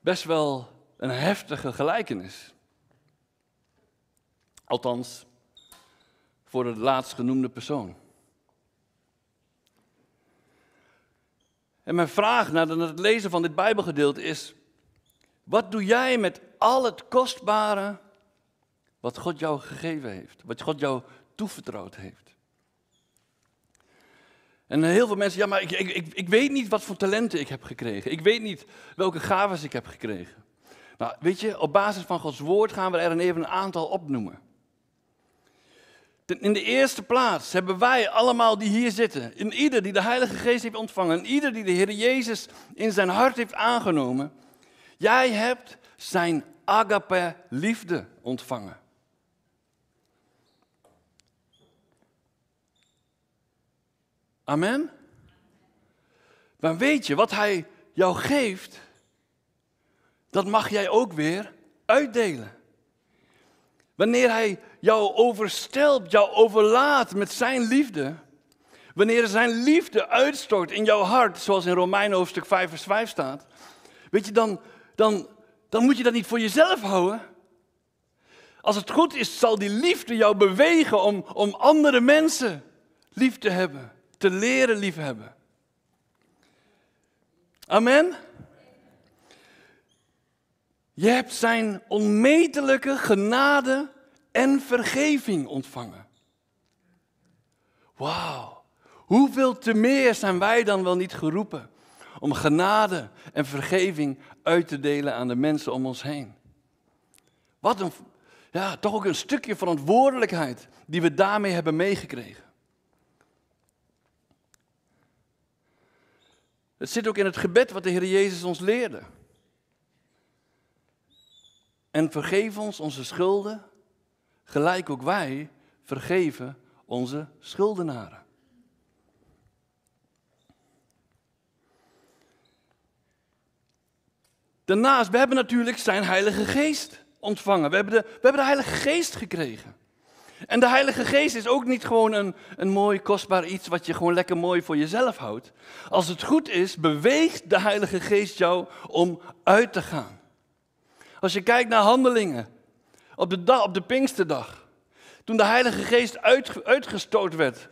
best wel een heftige gelijkenis. Althans, voor de laatstgenoemde persoon. En mijn vraag na het lezen van dit Bijbelgedeelte is: wat doe jij met al het kostbare wat God jou gegeven heeft, wat God jou toevertrouwd heeft? En heel veel mensen, ja, maar ik, ik, ik, ik weet niet wat voor talenten ik heb gekregen. Ik weet niet welke gaven ik heb gekregen. Nou, weet je, op basis van Gods woord gaan we er even een aantal opnoemen. In de eerste plaats hebben wij allemaal die hier zitten, in ieder die de Heilige Geest heeft ontvangen, en ieder die de Heer Jezus in zijn hart heeft aangenomen, jij hebt zijn agape liefde ontvangen. Amen. Maar weet je, wat hij jou geeft, dat mag jij ook weer uitdelen. Wanneer hij jou overstelpt, jou overlaat met zijn liefde. Wanneer zijn liefde uitstort in jouw hart, zoals in Romeinen hoofdstuk 5 vers 5 staat. Weet je, dan, dan, dan moet je dat niet voor jezelf houden. Als het goed is, zal die liefde jou bewegen om, om andere mensen lief te hebben. Te leren liefhebben. Amen. Je hebt zijn onmetelijke genade en vergeving ontvangen. Wauw, hoeveel te meer zijn wij dan wel niet geroepen om genade en vergeving uit te delen aan de mensen om ons heen. Wat een, ja, toch ook een stukje verantwoordelijkheid die we daarmee hebben meegekregen. Het zit ook in het gebed wat de Heer Jezus ons leerde. En vergeef ons onze schulden, gelijk ook wij vergeven onze schuldenaren. Daarnaast, we hebben natuurlijk zijn Heilige Geest ontvangen. We hebben de, we hebben de Heilige Geest gekregen. En de Heilige Geest is ook niet gewoon een, een mooi, kostbaar iets wat je gewoon lekker mooi voor jezelf houdt. Als het goed is, beweegt de Heilige Geest jou om uit te gaan. Als je kijkt naar handelingen, op de, dag, op de Pinksterdag, toen de Heilige Geest uit, uitgestoot werd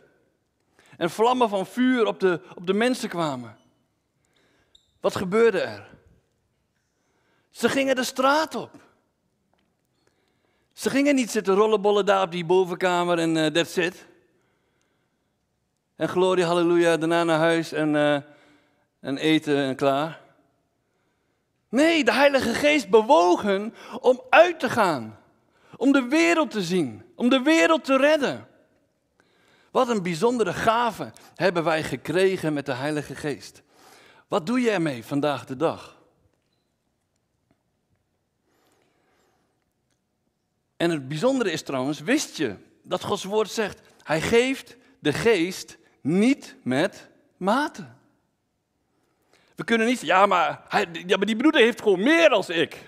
en vlammen van vuur op de, op de mensen kwamen. Wat gebeurde er? Ze gingen de straat op. Ze gingen niet zitten rollenbollen daar op die bovenkamer en uh, that's it. En glorie, halleluja, daarna naar huis en, uh, en eten en klaar. Nee, de Heilige Geest bewogen om uit te gaan. Om de wereld te zien. Om de wereld te redden. Wat een bijzondere gave hebben wij gekregen met de Heilige Geest. Wat doe je ermee vandaag de dag? En het bijzondere is trouwens, wist je dat Gods woord zegt, hij geeft de geest niet met mate. We kunnen niet, ja maar, hij, ja, maar die broeder heeft gewoon meer dan ik.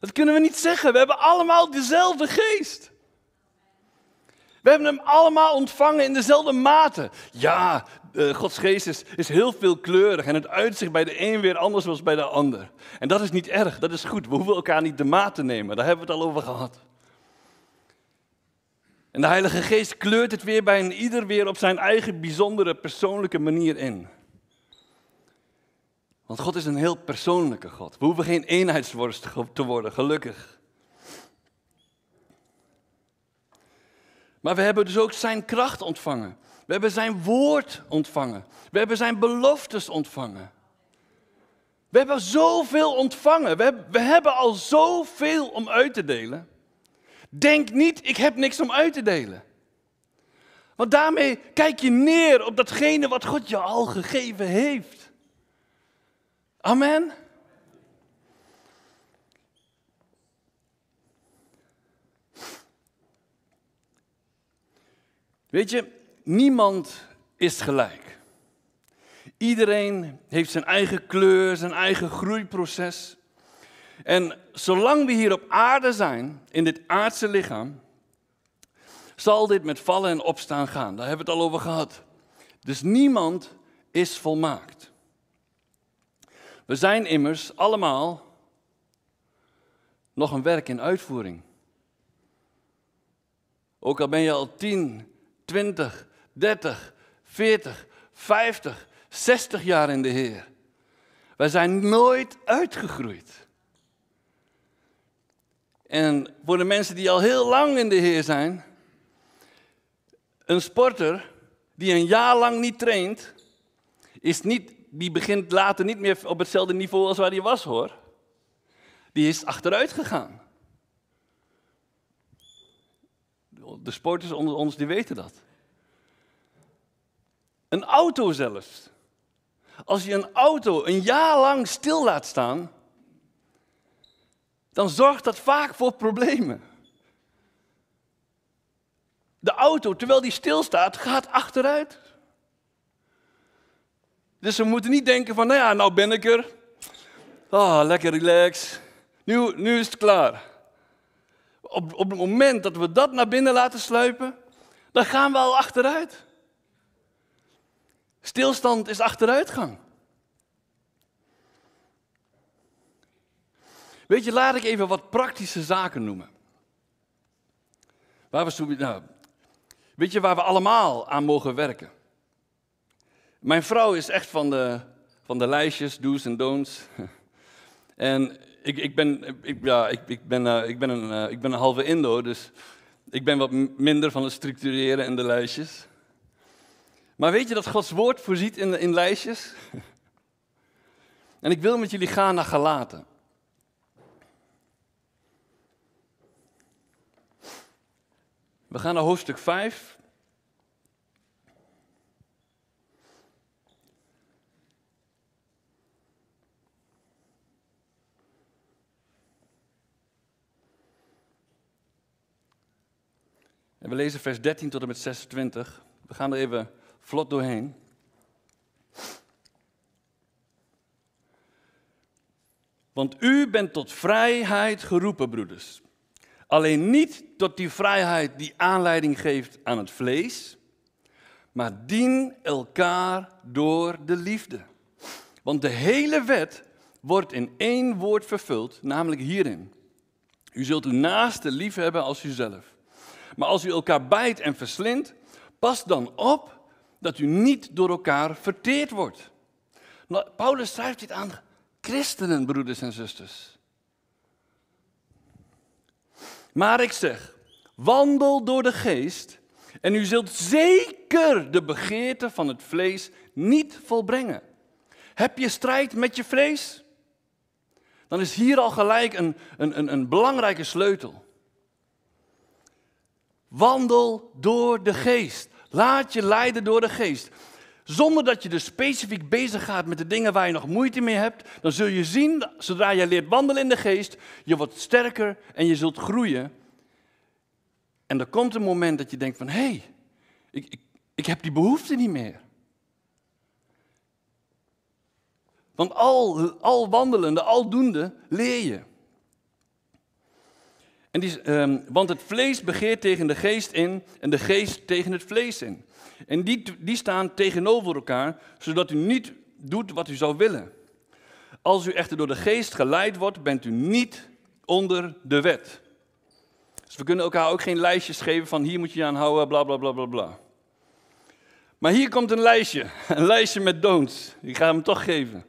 Dat kunnen we niet zeggen. We hebben allemaal dezelfde geest. We hebben hem allemaal ontvangen in dezelfde mate. Ja, uh, Gods geest is, is heel veelkleurig en het uitzicht bij de een weer anders dan bij de ander. En dat is niet erg, dat is goed. We hoeven elkaar niet de maat te nemen, daar hebben we het al over gehad. En de Heilige Geest kleurt het weer bij een ieder weer op zijn eigen bijzondere persoonlijke manier in. Want God is een heel persoonlijke God. We hoeven geen eenheidsworst te worden, gelukkig. Maar we hebben dus ook zijn kracht ontvangen. We hebben zijn woord ontvangen. We hebben zijn beloftes ontvangen. We hebben zoveel ontvangen. We hebben, al zoveel om uit te delen. Denk niet, ik heb niks om uit te delen. Want daarmee kijk je neer op datgene wat God je al gegeven heeft. Amen. Weet je, niemand is gelijk. Iedereen heeft zijn eigen kleur, zijn eigen groeiproces. En zolang we hier op aarde zijn, in dit aardse lichaam, zal dit met vallen en opstaan gaan. Daar hebben we het al over gehad. Dus niemand is volmaakt. We zijn immers allemaal nog een werk in uitvoering. Ook al ben je al 10, 20, 30, 40, 50, 60 jaar in de Heer. Wij zijn nooit uitgegroeid. En voor de mensen die al heel lang in de Heer zijn, een sporter die een jaar lang niet traint, is niet, die begint later niet meer op hetzelfde niveau als waar hij was hoor. Die is achteruit gegaan. De sporters onder ons die weten dat. Een auto zelfs. Als je een auto een jaar lang stil laat staan, dan zorgt dat vaak voor problemen. De auto, terwijl die stilstaat, gaat achteruit. Dus we moeten niet denken van, nou ja, nou ben ik er. Oh, lekker relax. Nu, nu is het klaar. Op, op het moment dat we dat naar binnen laten sluipen, dan gaan we al achteruit. Stilstand is achteruitgang. Weet je, laat ik even wat praktische zaken noemen. Waar we, nou, weet je waar we allemaal aan mogen werken? Mijn vrouw is echt van de, van de lijstjes, do's en don'ts. En ik, ik ben, ja, ik, ik, ben, uh, ik, ben een, uh, ik ben een halve Indo, dus ik ben wat minder van het structureren en de lijstjes. Maar weet je dat Gods woord voorziet in, in lijstjes? En ik wil met jullie gaan naar Galaten. We gaan naar hoofdstuk 5. En we lezen vers 13 tot en met 26. We gaan er even vlot doorheen. Want u bent tot vrijheid geroepen, broeders. Alleen niet tot die vrijheid die aanleiding geeft aan het vlees, maar dien elkaar door de liefde. Want de hele wet wordt in één woord vervuld, namelijk hierin. U zult uw naaste lief hebben als uzelf. Maar als u elkaar bijt en verslindt, pas dan op dat u niet door elkaar verteerd wordt. Nou, Paulus schrijft dit aan christenen, broeders en zusters. Maar ik zeg, wandel door de geest en u zult zeker de begeerte van het vlees niet volbrengen. Heb je strijd met je vlees? Dan is hier al gelijk een, een, een, een belangrijke sleutel. Wandel door de geest. Laat je leiden door de geest. Zonder dat je dus specifiek bezig gaat met de dingen waar je nog moeite mee hebt, dan zul je zien, zodra je leert wandelen in de geest, je wordt sterker en je zult groeien. En er komt een moment dat je denkt van, hé, hey, ik, ik, ik heb die behoefte niet meer. Want al, al wandelende, al doende, leer je. En die, ehm, want het vlees begeert tegen de geest in en de geest tegen het vlees in. En die, die staan tegenover elkaar, zodat u niet doet wat u zou willen. Als u echter door de geest geleid wordt, bent u niet onder de wet. Dus we kunnen elkaar ook geen lijstjes geven van hier moet je je aan houden, bla bla bla bla bla. Maar hier komt een lijstje, een lijstje met don'ts. Ik ga hem toch geven.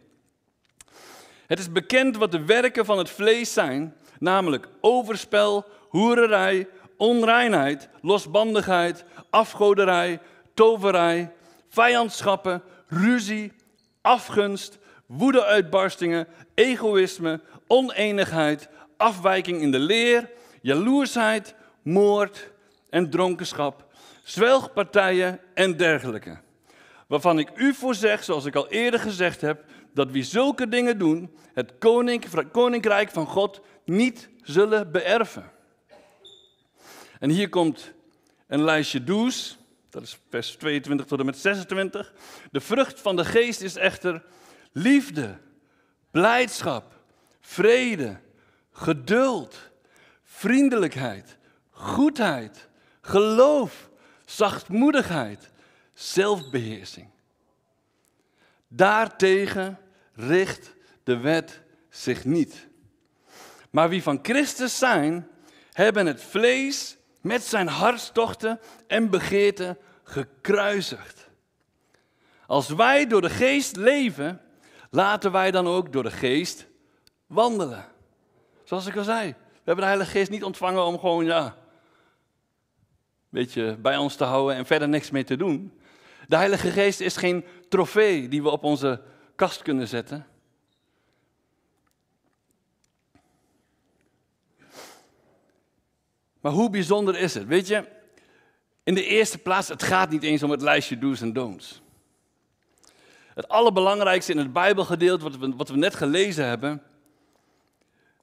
Het is bekend wat de werken van het vlees zijn, namelijk overspel, hoererij, onreinheid, losbandigheid, afgoderij, toverij, vijandschappen, ruzie, afgunst, woedeuitbarstingen, egoïsme, oneenigheid, afwijking in de leer, jaloersheid, moord en dronkenschap, zwelgpartijen en dergelijke. Waarvan ik u voor zeg, zoals ik al eerder gezegd heb, dat wie zulke dingen doen, het koninkrijk van God niet zullen beërven. En hier komt een lijstje do's, dat is vers 22 tot en met 26. De vrucht van de geest is echter liefde, blijdschap, vrede, geduld, vriendelijkheid, goedheid, geloof, zachtmoedigheid, zelfbeheersing. Daartegen richt de wet zich niet. Maar wie van Christus zijn, hebben het vlees met zijn hartstochten en begeerten gekruisigd. Als wij door de geest leven, laten wij dan ook door de geest wandelen. Zoals ik al zei, we hebben de Heilige Geest niet ontvangen om gewoon, ja, een beetje bij ons te houden en verder niks mee te doen. De Heilige Geest is geen trofee die we op onze kast kunnen zetten. Maar hoe bijzonder is het? Weet je, in de eerste plaats, het gaat niet eens om het lijstje do's en don'ts. Het allerbelangrijkste in het Bijbelgedeelte, wat we, wat we net gelezen hebben.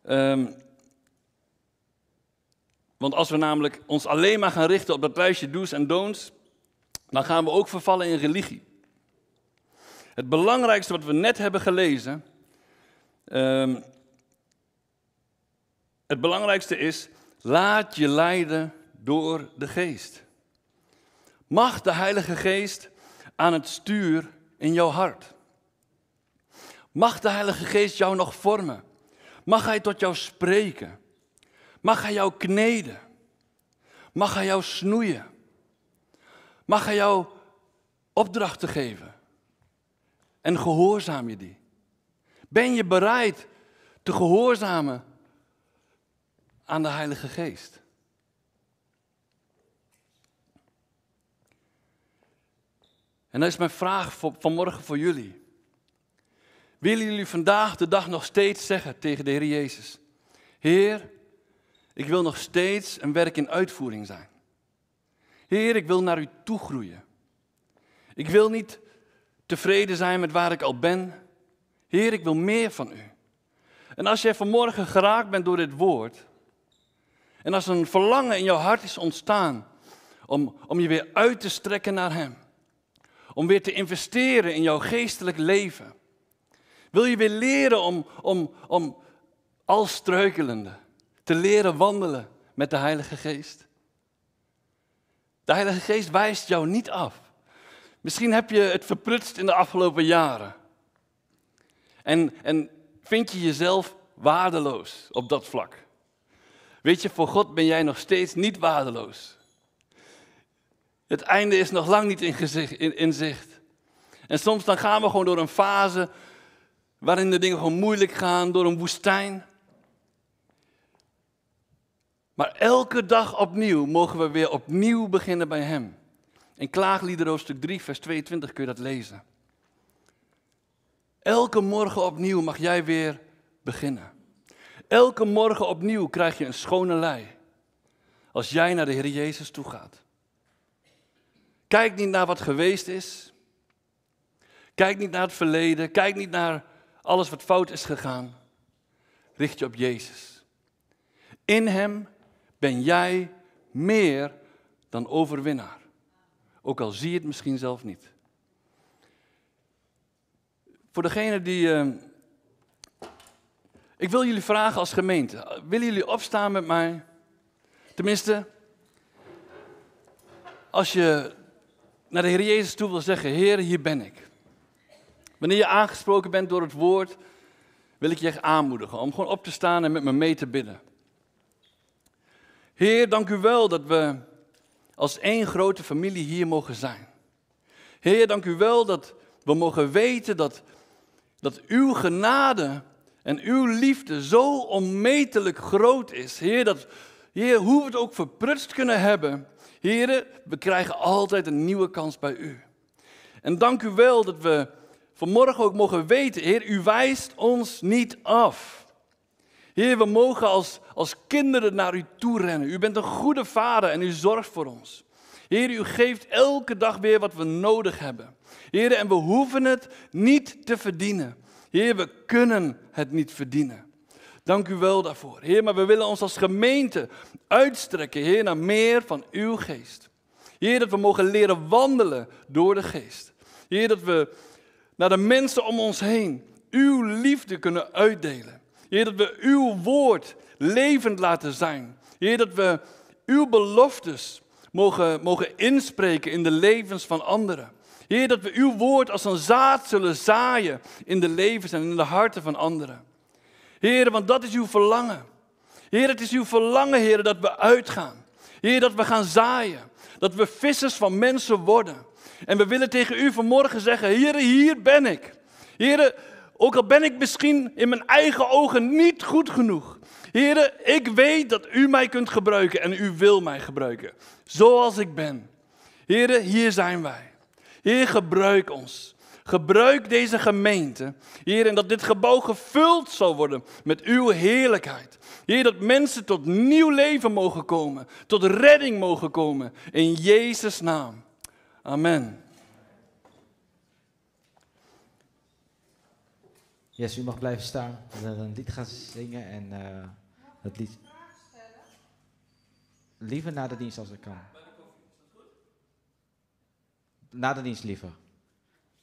Ehm, want als we namelijk ons alleen maar gaan richten op dat lijstje do's en don'ts, dan gaan we ook vervallen in religie. Het belangrijkste wat we net hebben gelezen, ehm, het belangrijkste is, laat je leiden door de geest. Mag de Heilige Geest aan het stuur in jouw hart? Mag de Heilige Geest jou nog vormen? Mag Hij tot jou spreken? Mag Hij jou kneden? Mag Hij jou snoeien? Mag Hij jou opdrachten geven? En gehoorzaam je die? Ben je bereid te gehoorzamen aan de Heilige Geest? En dat is mijn vraag voor, vanmorgen voor jullie. Willen jullie vandaag de dag nog steeds zeggen tegen de Heer Jezus: Heer, ik wil nog steeds een werk in uitvoering zijn. Heer, ik wil naar u toe groeien. Ik wil niet tevreden zijn met waar ik al ben. Heer, ik wil meer van u. En als jij vanmorgen geraakt bent door dit woord, en als een verlangen in jouw hart is ontstaan om, om je weer uit te strekken naar Hem, om weer te investeren in jouw geestelijk leven, wil je weer leren om, om, om als struikelende te leren wandelen met de Heilige Geest? De Heilige Geest wijst jou niet af. Misschien heb je het verprutst in de afgelopen jaren. En, en vind je jezelf waardeloos op dat vlak. Weet je, voor God ben jij nog steeds niet waardeloos. Het einde is nog lang niet in, zicht. En soms dan gaan we gewoon door een fase waarin de dingen gewoon moeilijk gaan, door een woestijn. Maar elke dag opnieuw mogen we weer opnieuw beginnen bij Hem. In Klaaglieder hoofdstuk 3, vers 22 kun je dat lezen. Elke morgen opnieuw mag jij weer beginnen. Elke morgen opnieuw krijg je een schone lei. Als jij naar de Heer Jezus toe gaat. Kijk niet naar wat geweest is. Kijk niet naar het verleden. Kijk niet naar alles wat fout is gegaan. Richt je op Jezus. In Hem ben jij meer dan overwinnaar. Ook al zie je het misschien zelf niet. voor degene die. eh, ik wil jullie vragen als gemeente. Willen jullie opstaan met mij? Tenminste, als je naar de Heer Jezus toe wil zeggen: Heer, hier ben ik. Wanneer je aangesproken bent door het woord, wil ik je echt aanmoedigen om gewoon op te staan en met me mee te bidden. Heer, dank u wel dat we als één grote familie hier mogen zijn. Heer, dank u wel dat we mogen weten dat, dat uw genade en uw liefde zo onmetelijk groot is. Heer, dat, heer, hoe we het ook verprutst kunnen hebben. Heer, we krijgen altijd een nieuwe kans bij u. En dank u wel dat we vanmorgen ook mogen weten, Heer, u wijst ons niet af. Heer, we mogen als, als kinderen naar u toe rennen. U bent een goede vader en u zorgt voor ons. Heer, u geeft elke dag weer wat we nodig hebben. Heer, en we hoeven het niet te verdienen. Heer, we kunnen het niet verdienen. Dank u wel daarvoor. Heer, maar we willen ons als gemeente uitstrekken, Heer, naar meer van uw geest. Heer, dat we mogen leren wandelen door de geest. Heer, dat we naar de mensen om ons heen uw liefde kunnen uitdelen. Heer, dat we uw woord levend laten zijn. Heer, dat we uw beloftes mogen, mogen inspreken in de levens van anderen. Heer, dat we uw woord als een zaad zullen zaaien in de levens en in de harten van anderen. Heer, want dat is uw verlangen. Heer, het is uw verlangen, Heer, dat we uitgaan. Heer, dat we gaan zaaien. Dat we vissers van mensen worden. En we willen tegen u vanmorgen zeggen, Heer, hier ben ik. Heer, ook al ben ik misschien in mijn eigen ogen niet goed genoeg. Heer, ik weet dat u mij kunt gebruiken en u wil mij gebruiken. Zoals ik ben. Heer, hier zijn wij. Heer, gebruik ons. Gebruik deze gemeente, Heer, en dat dit gebouw gevuld zal worden met uw heerlijkheid. Heer, dat mensen tot nieuw leven mogen komen, tot redding mogen komen. In Jezus' naam. Amen. Yes, u mag blijven staan. We zullen een lied gaan zingen en uh, het lied. Liever na de dienst als ik kan. Na de dienst liever.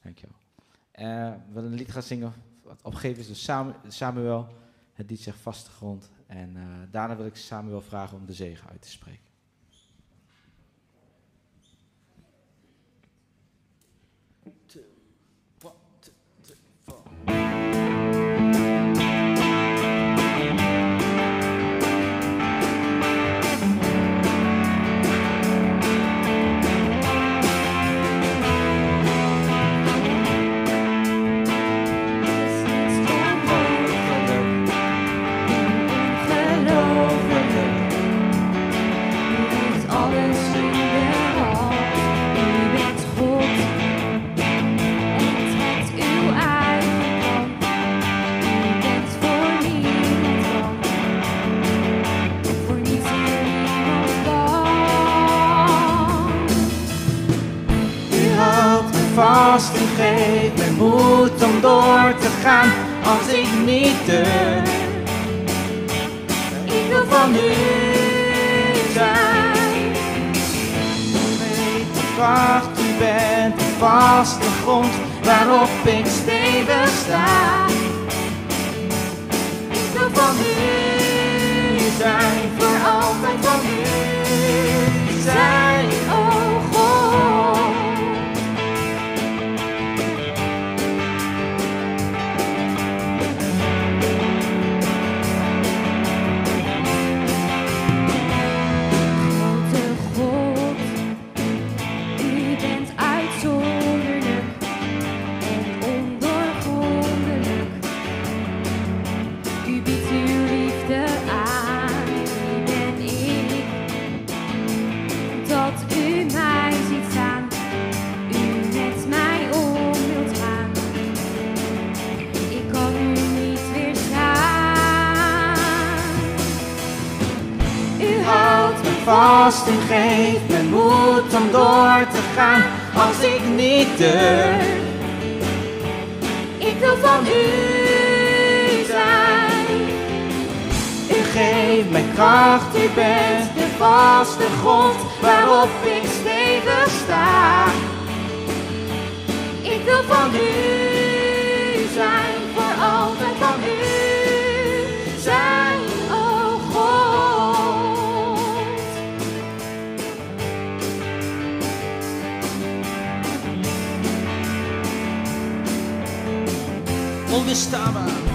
Dankjewel. Uh, we willen een lied gaan zingen. Opgeven is dus Samuel. Het lied zegt vaste grond. En uh, daarna wil ik Samuel vragen om de zegen uit te spreken. Geef me moed om door te gaan als ik niet durf. Ik wil van u zijn. Weet de kracht, u bent de vaste grond waarop ik stevig sta. Ik wil van u zijn, voor altijd van u en geef me moed om door te gaan als ik niet durf. Ik wil van u zijn. U geeft mij kracht, u bent de vaste grond waarop ik stevig sta. Ik wil van u estava.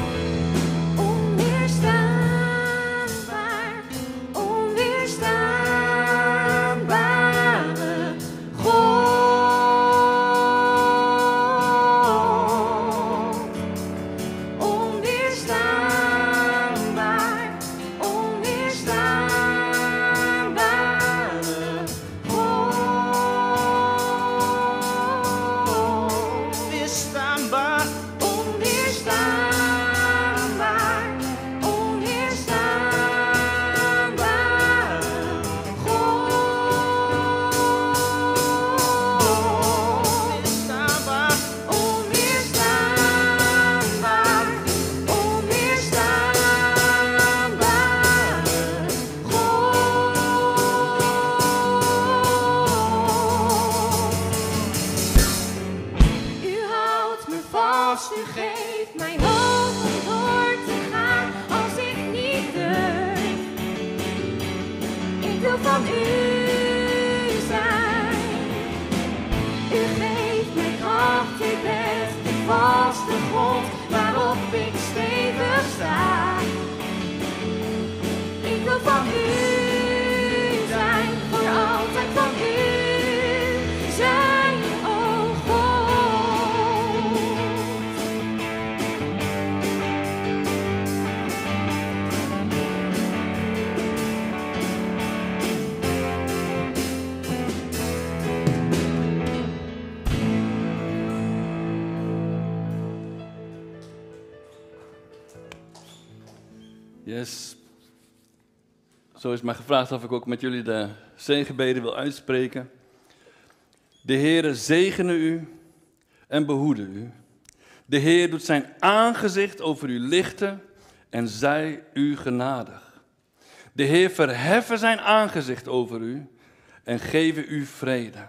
Zo is mij gevraagd of ik ook met jullie de zegenbeden wil uitspreken. De Heere zegene u en behoede u. De Heer doet zijn aangezicht over u lichten en zij u genadig. De Heer verheffen zijn aangezicht over u en geven u vrede.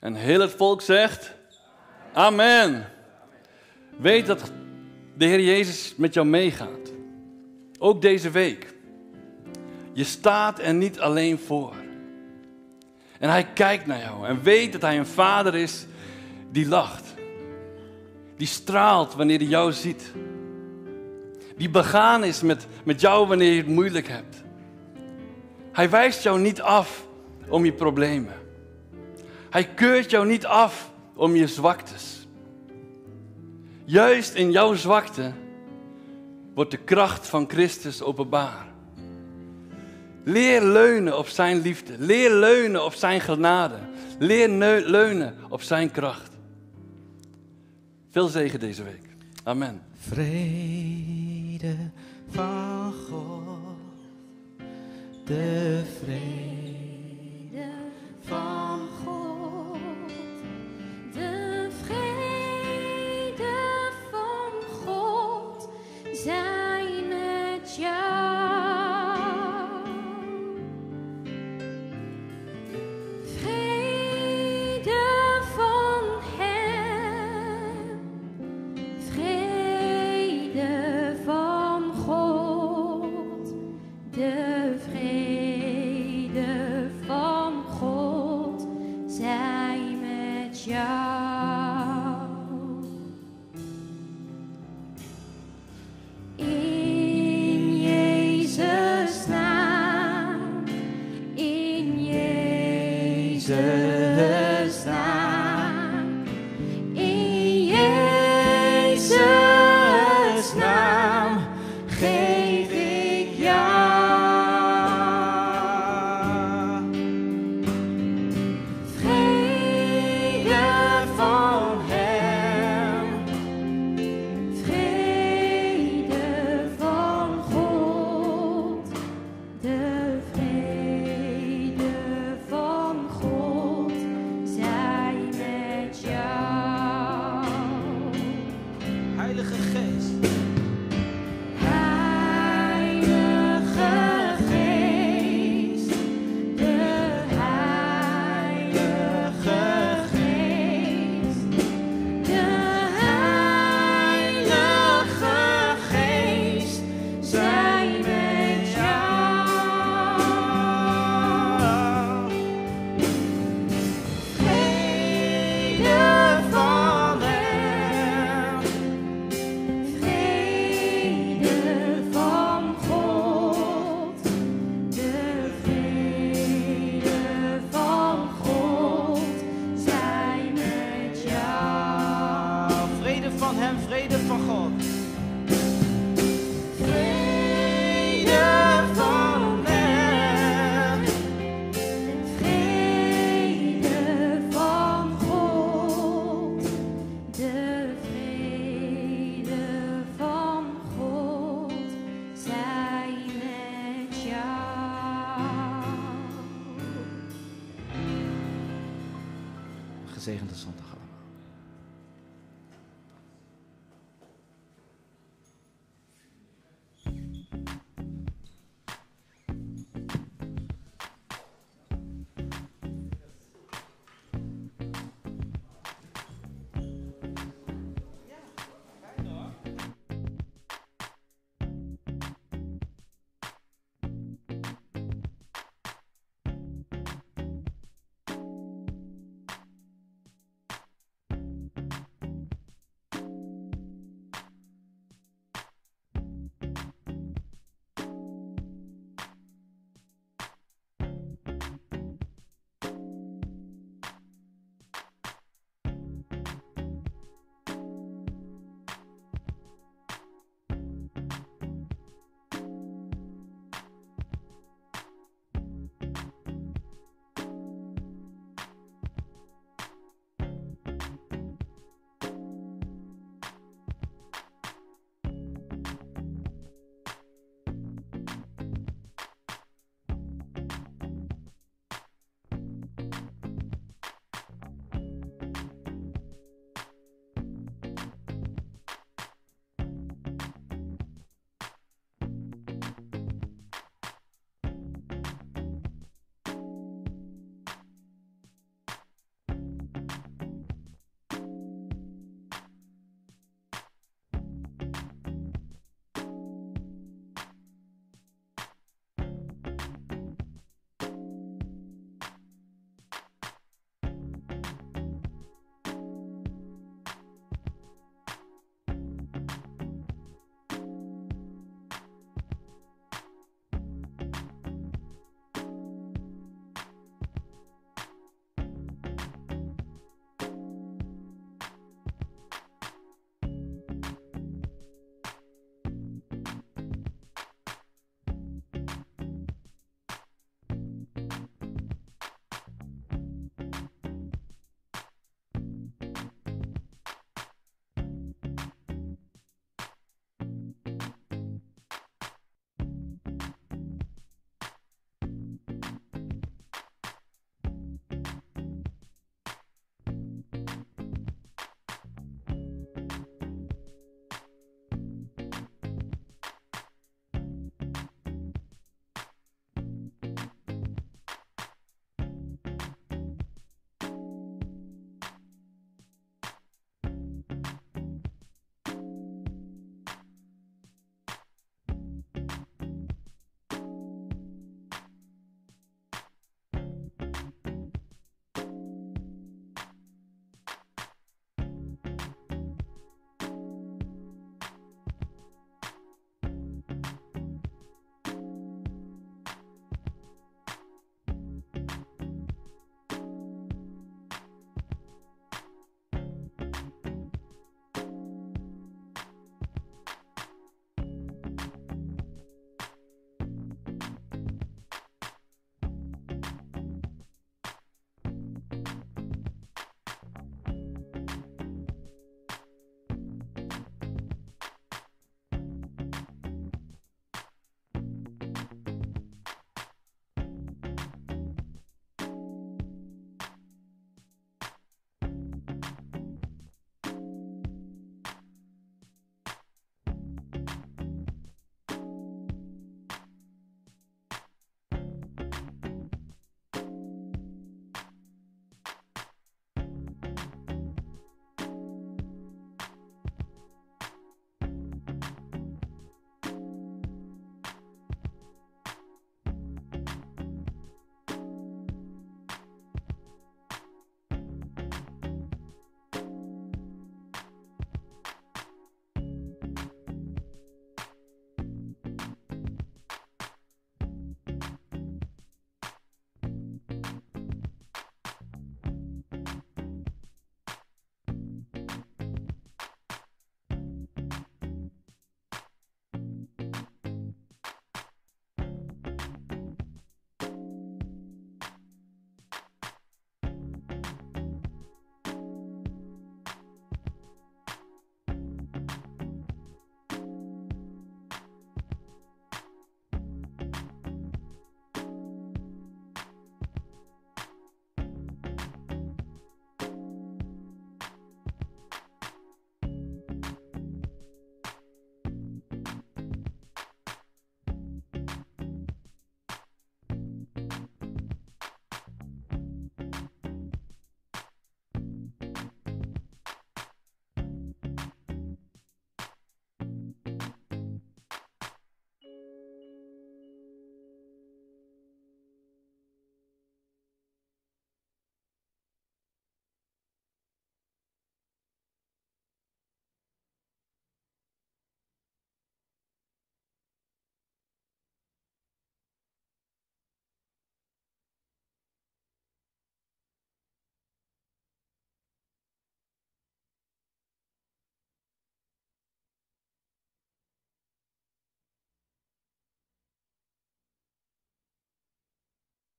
En heel het volk zegt, Amen. Weet dat de Heer Jezus met jou meegaat. Ook deze week. Je staat er niet alleen voor. En hij kijkt naar jou en weet dat hij een vader is die lacht. Die straalt wanneer hij jou ziet. Die begaan is met, met jou wanneer je het moeilijk hebt. Hij wijst jou niet af om je problemen. Hij keurt jou niet af om je zwaktes. Juist in jouw zwakte wordt de kracht van Christus openbaar. Leer leunen op zijn liefde. Leer leunen op zijn genade. Leer leunen op zijn kracht. Veel zegen deze week. Amen. Vrede van God, de vrede van God, de vrede van God, zij met jou. Jezus'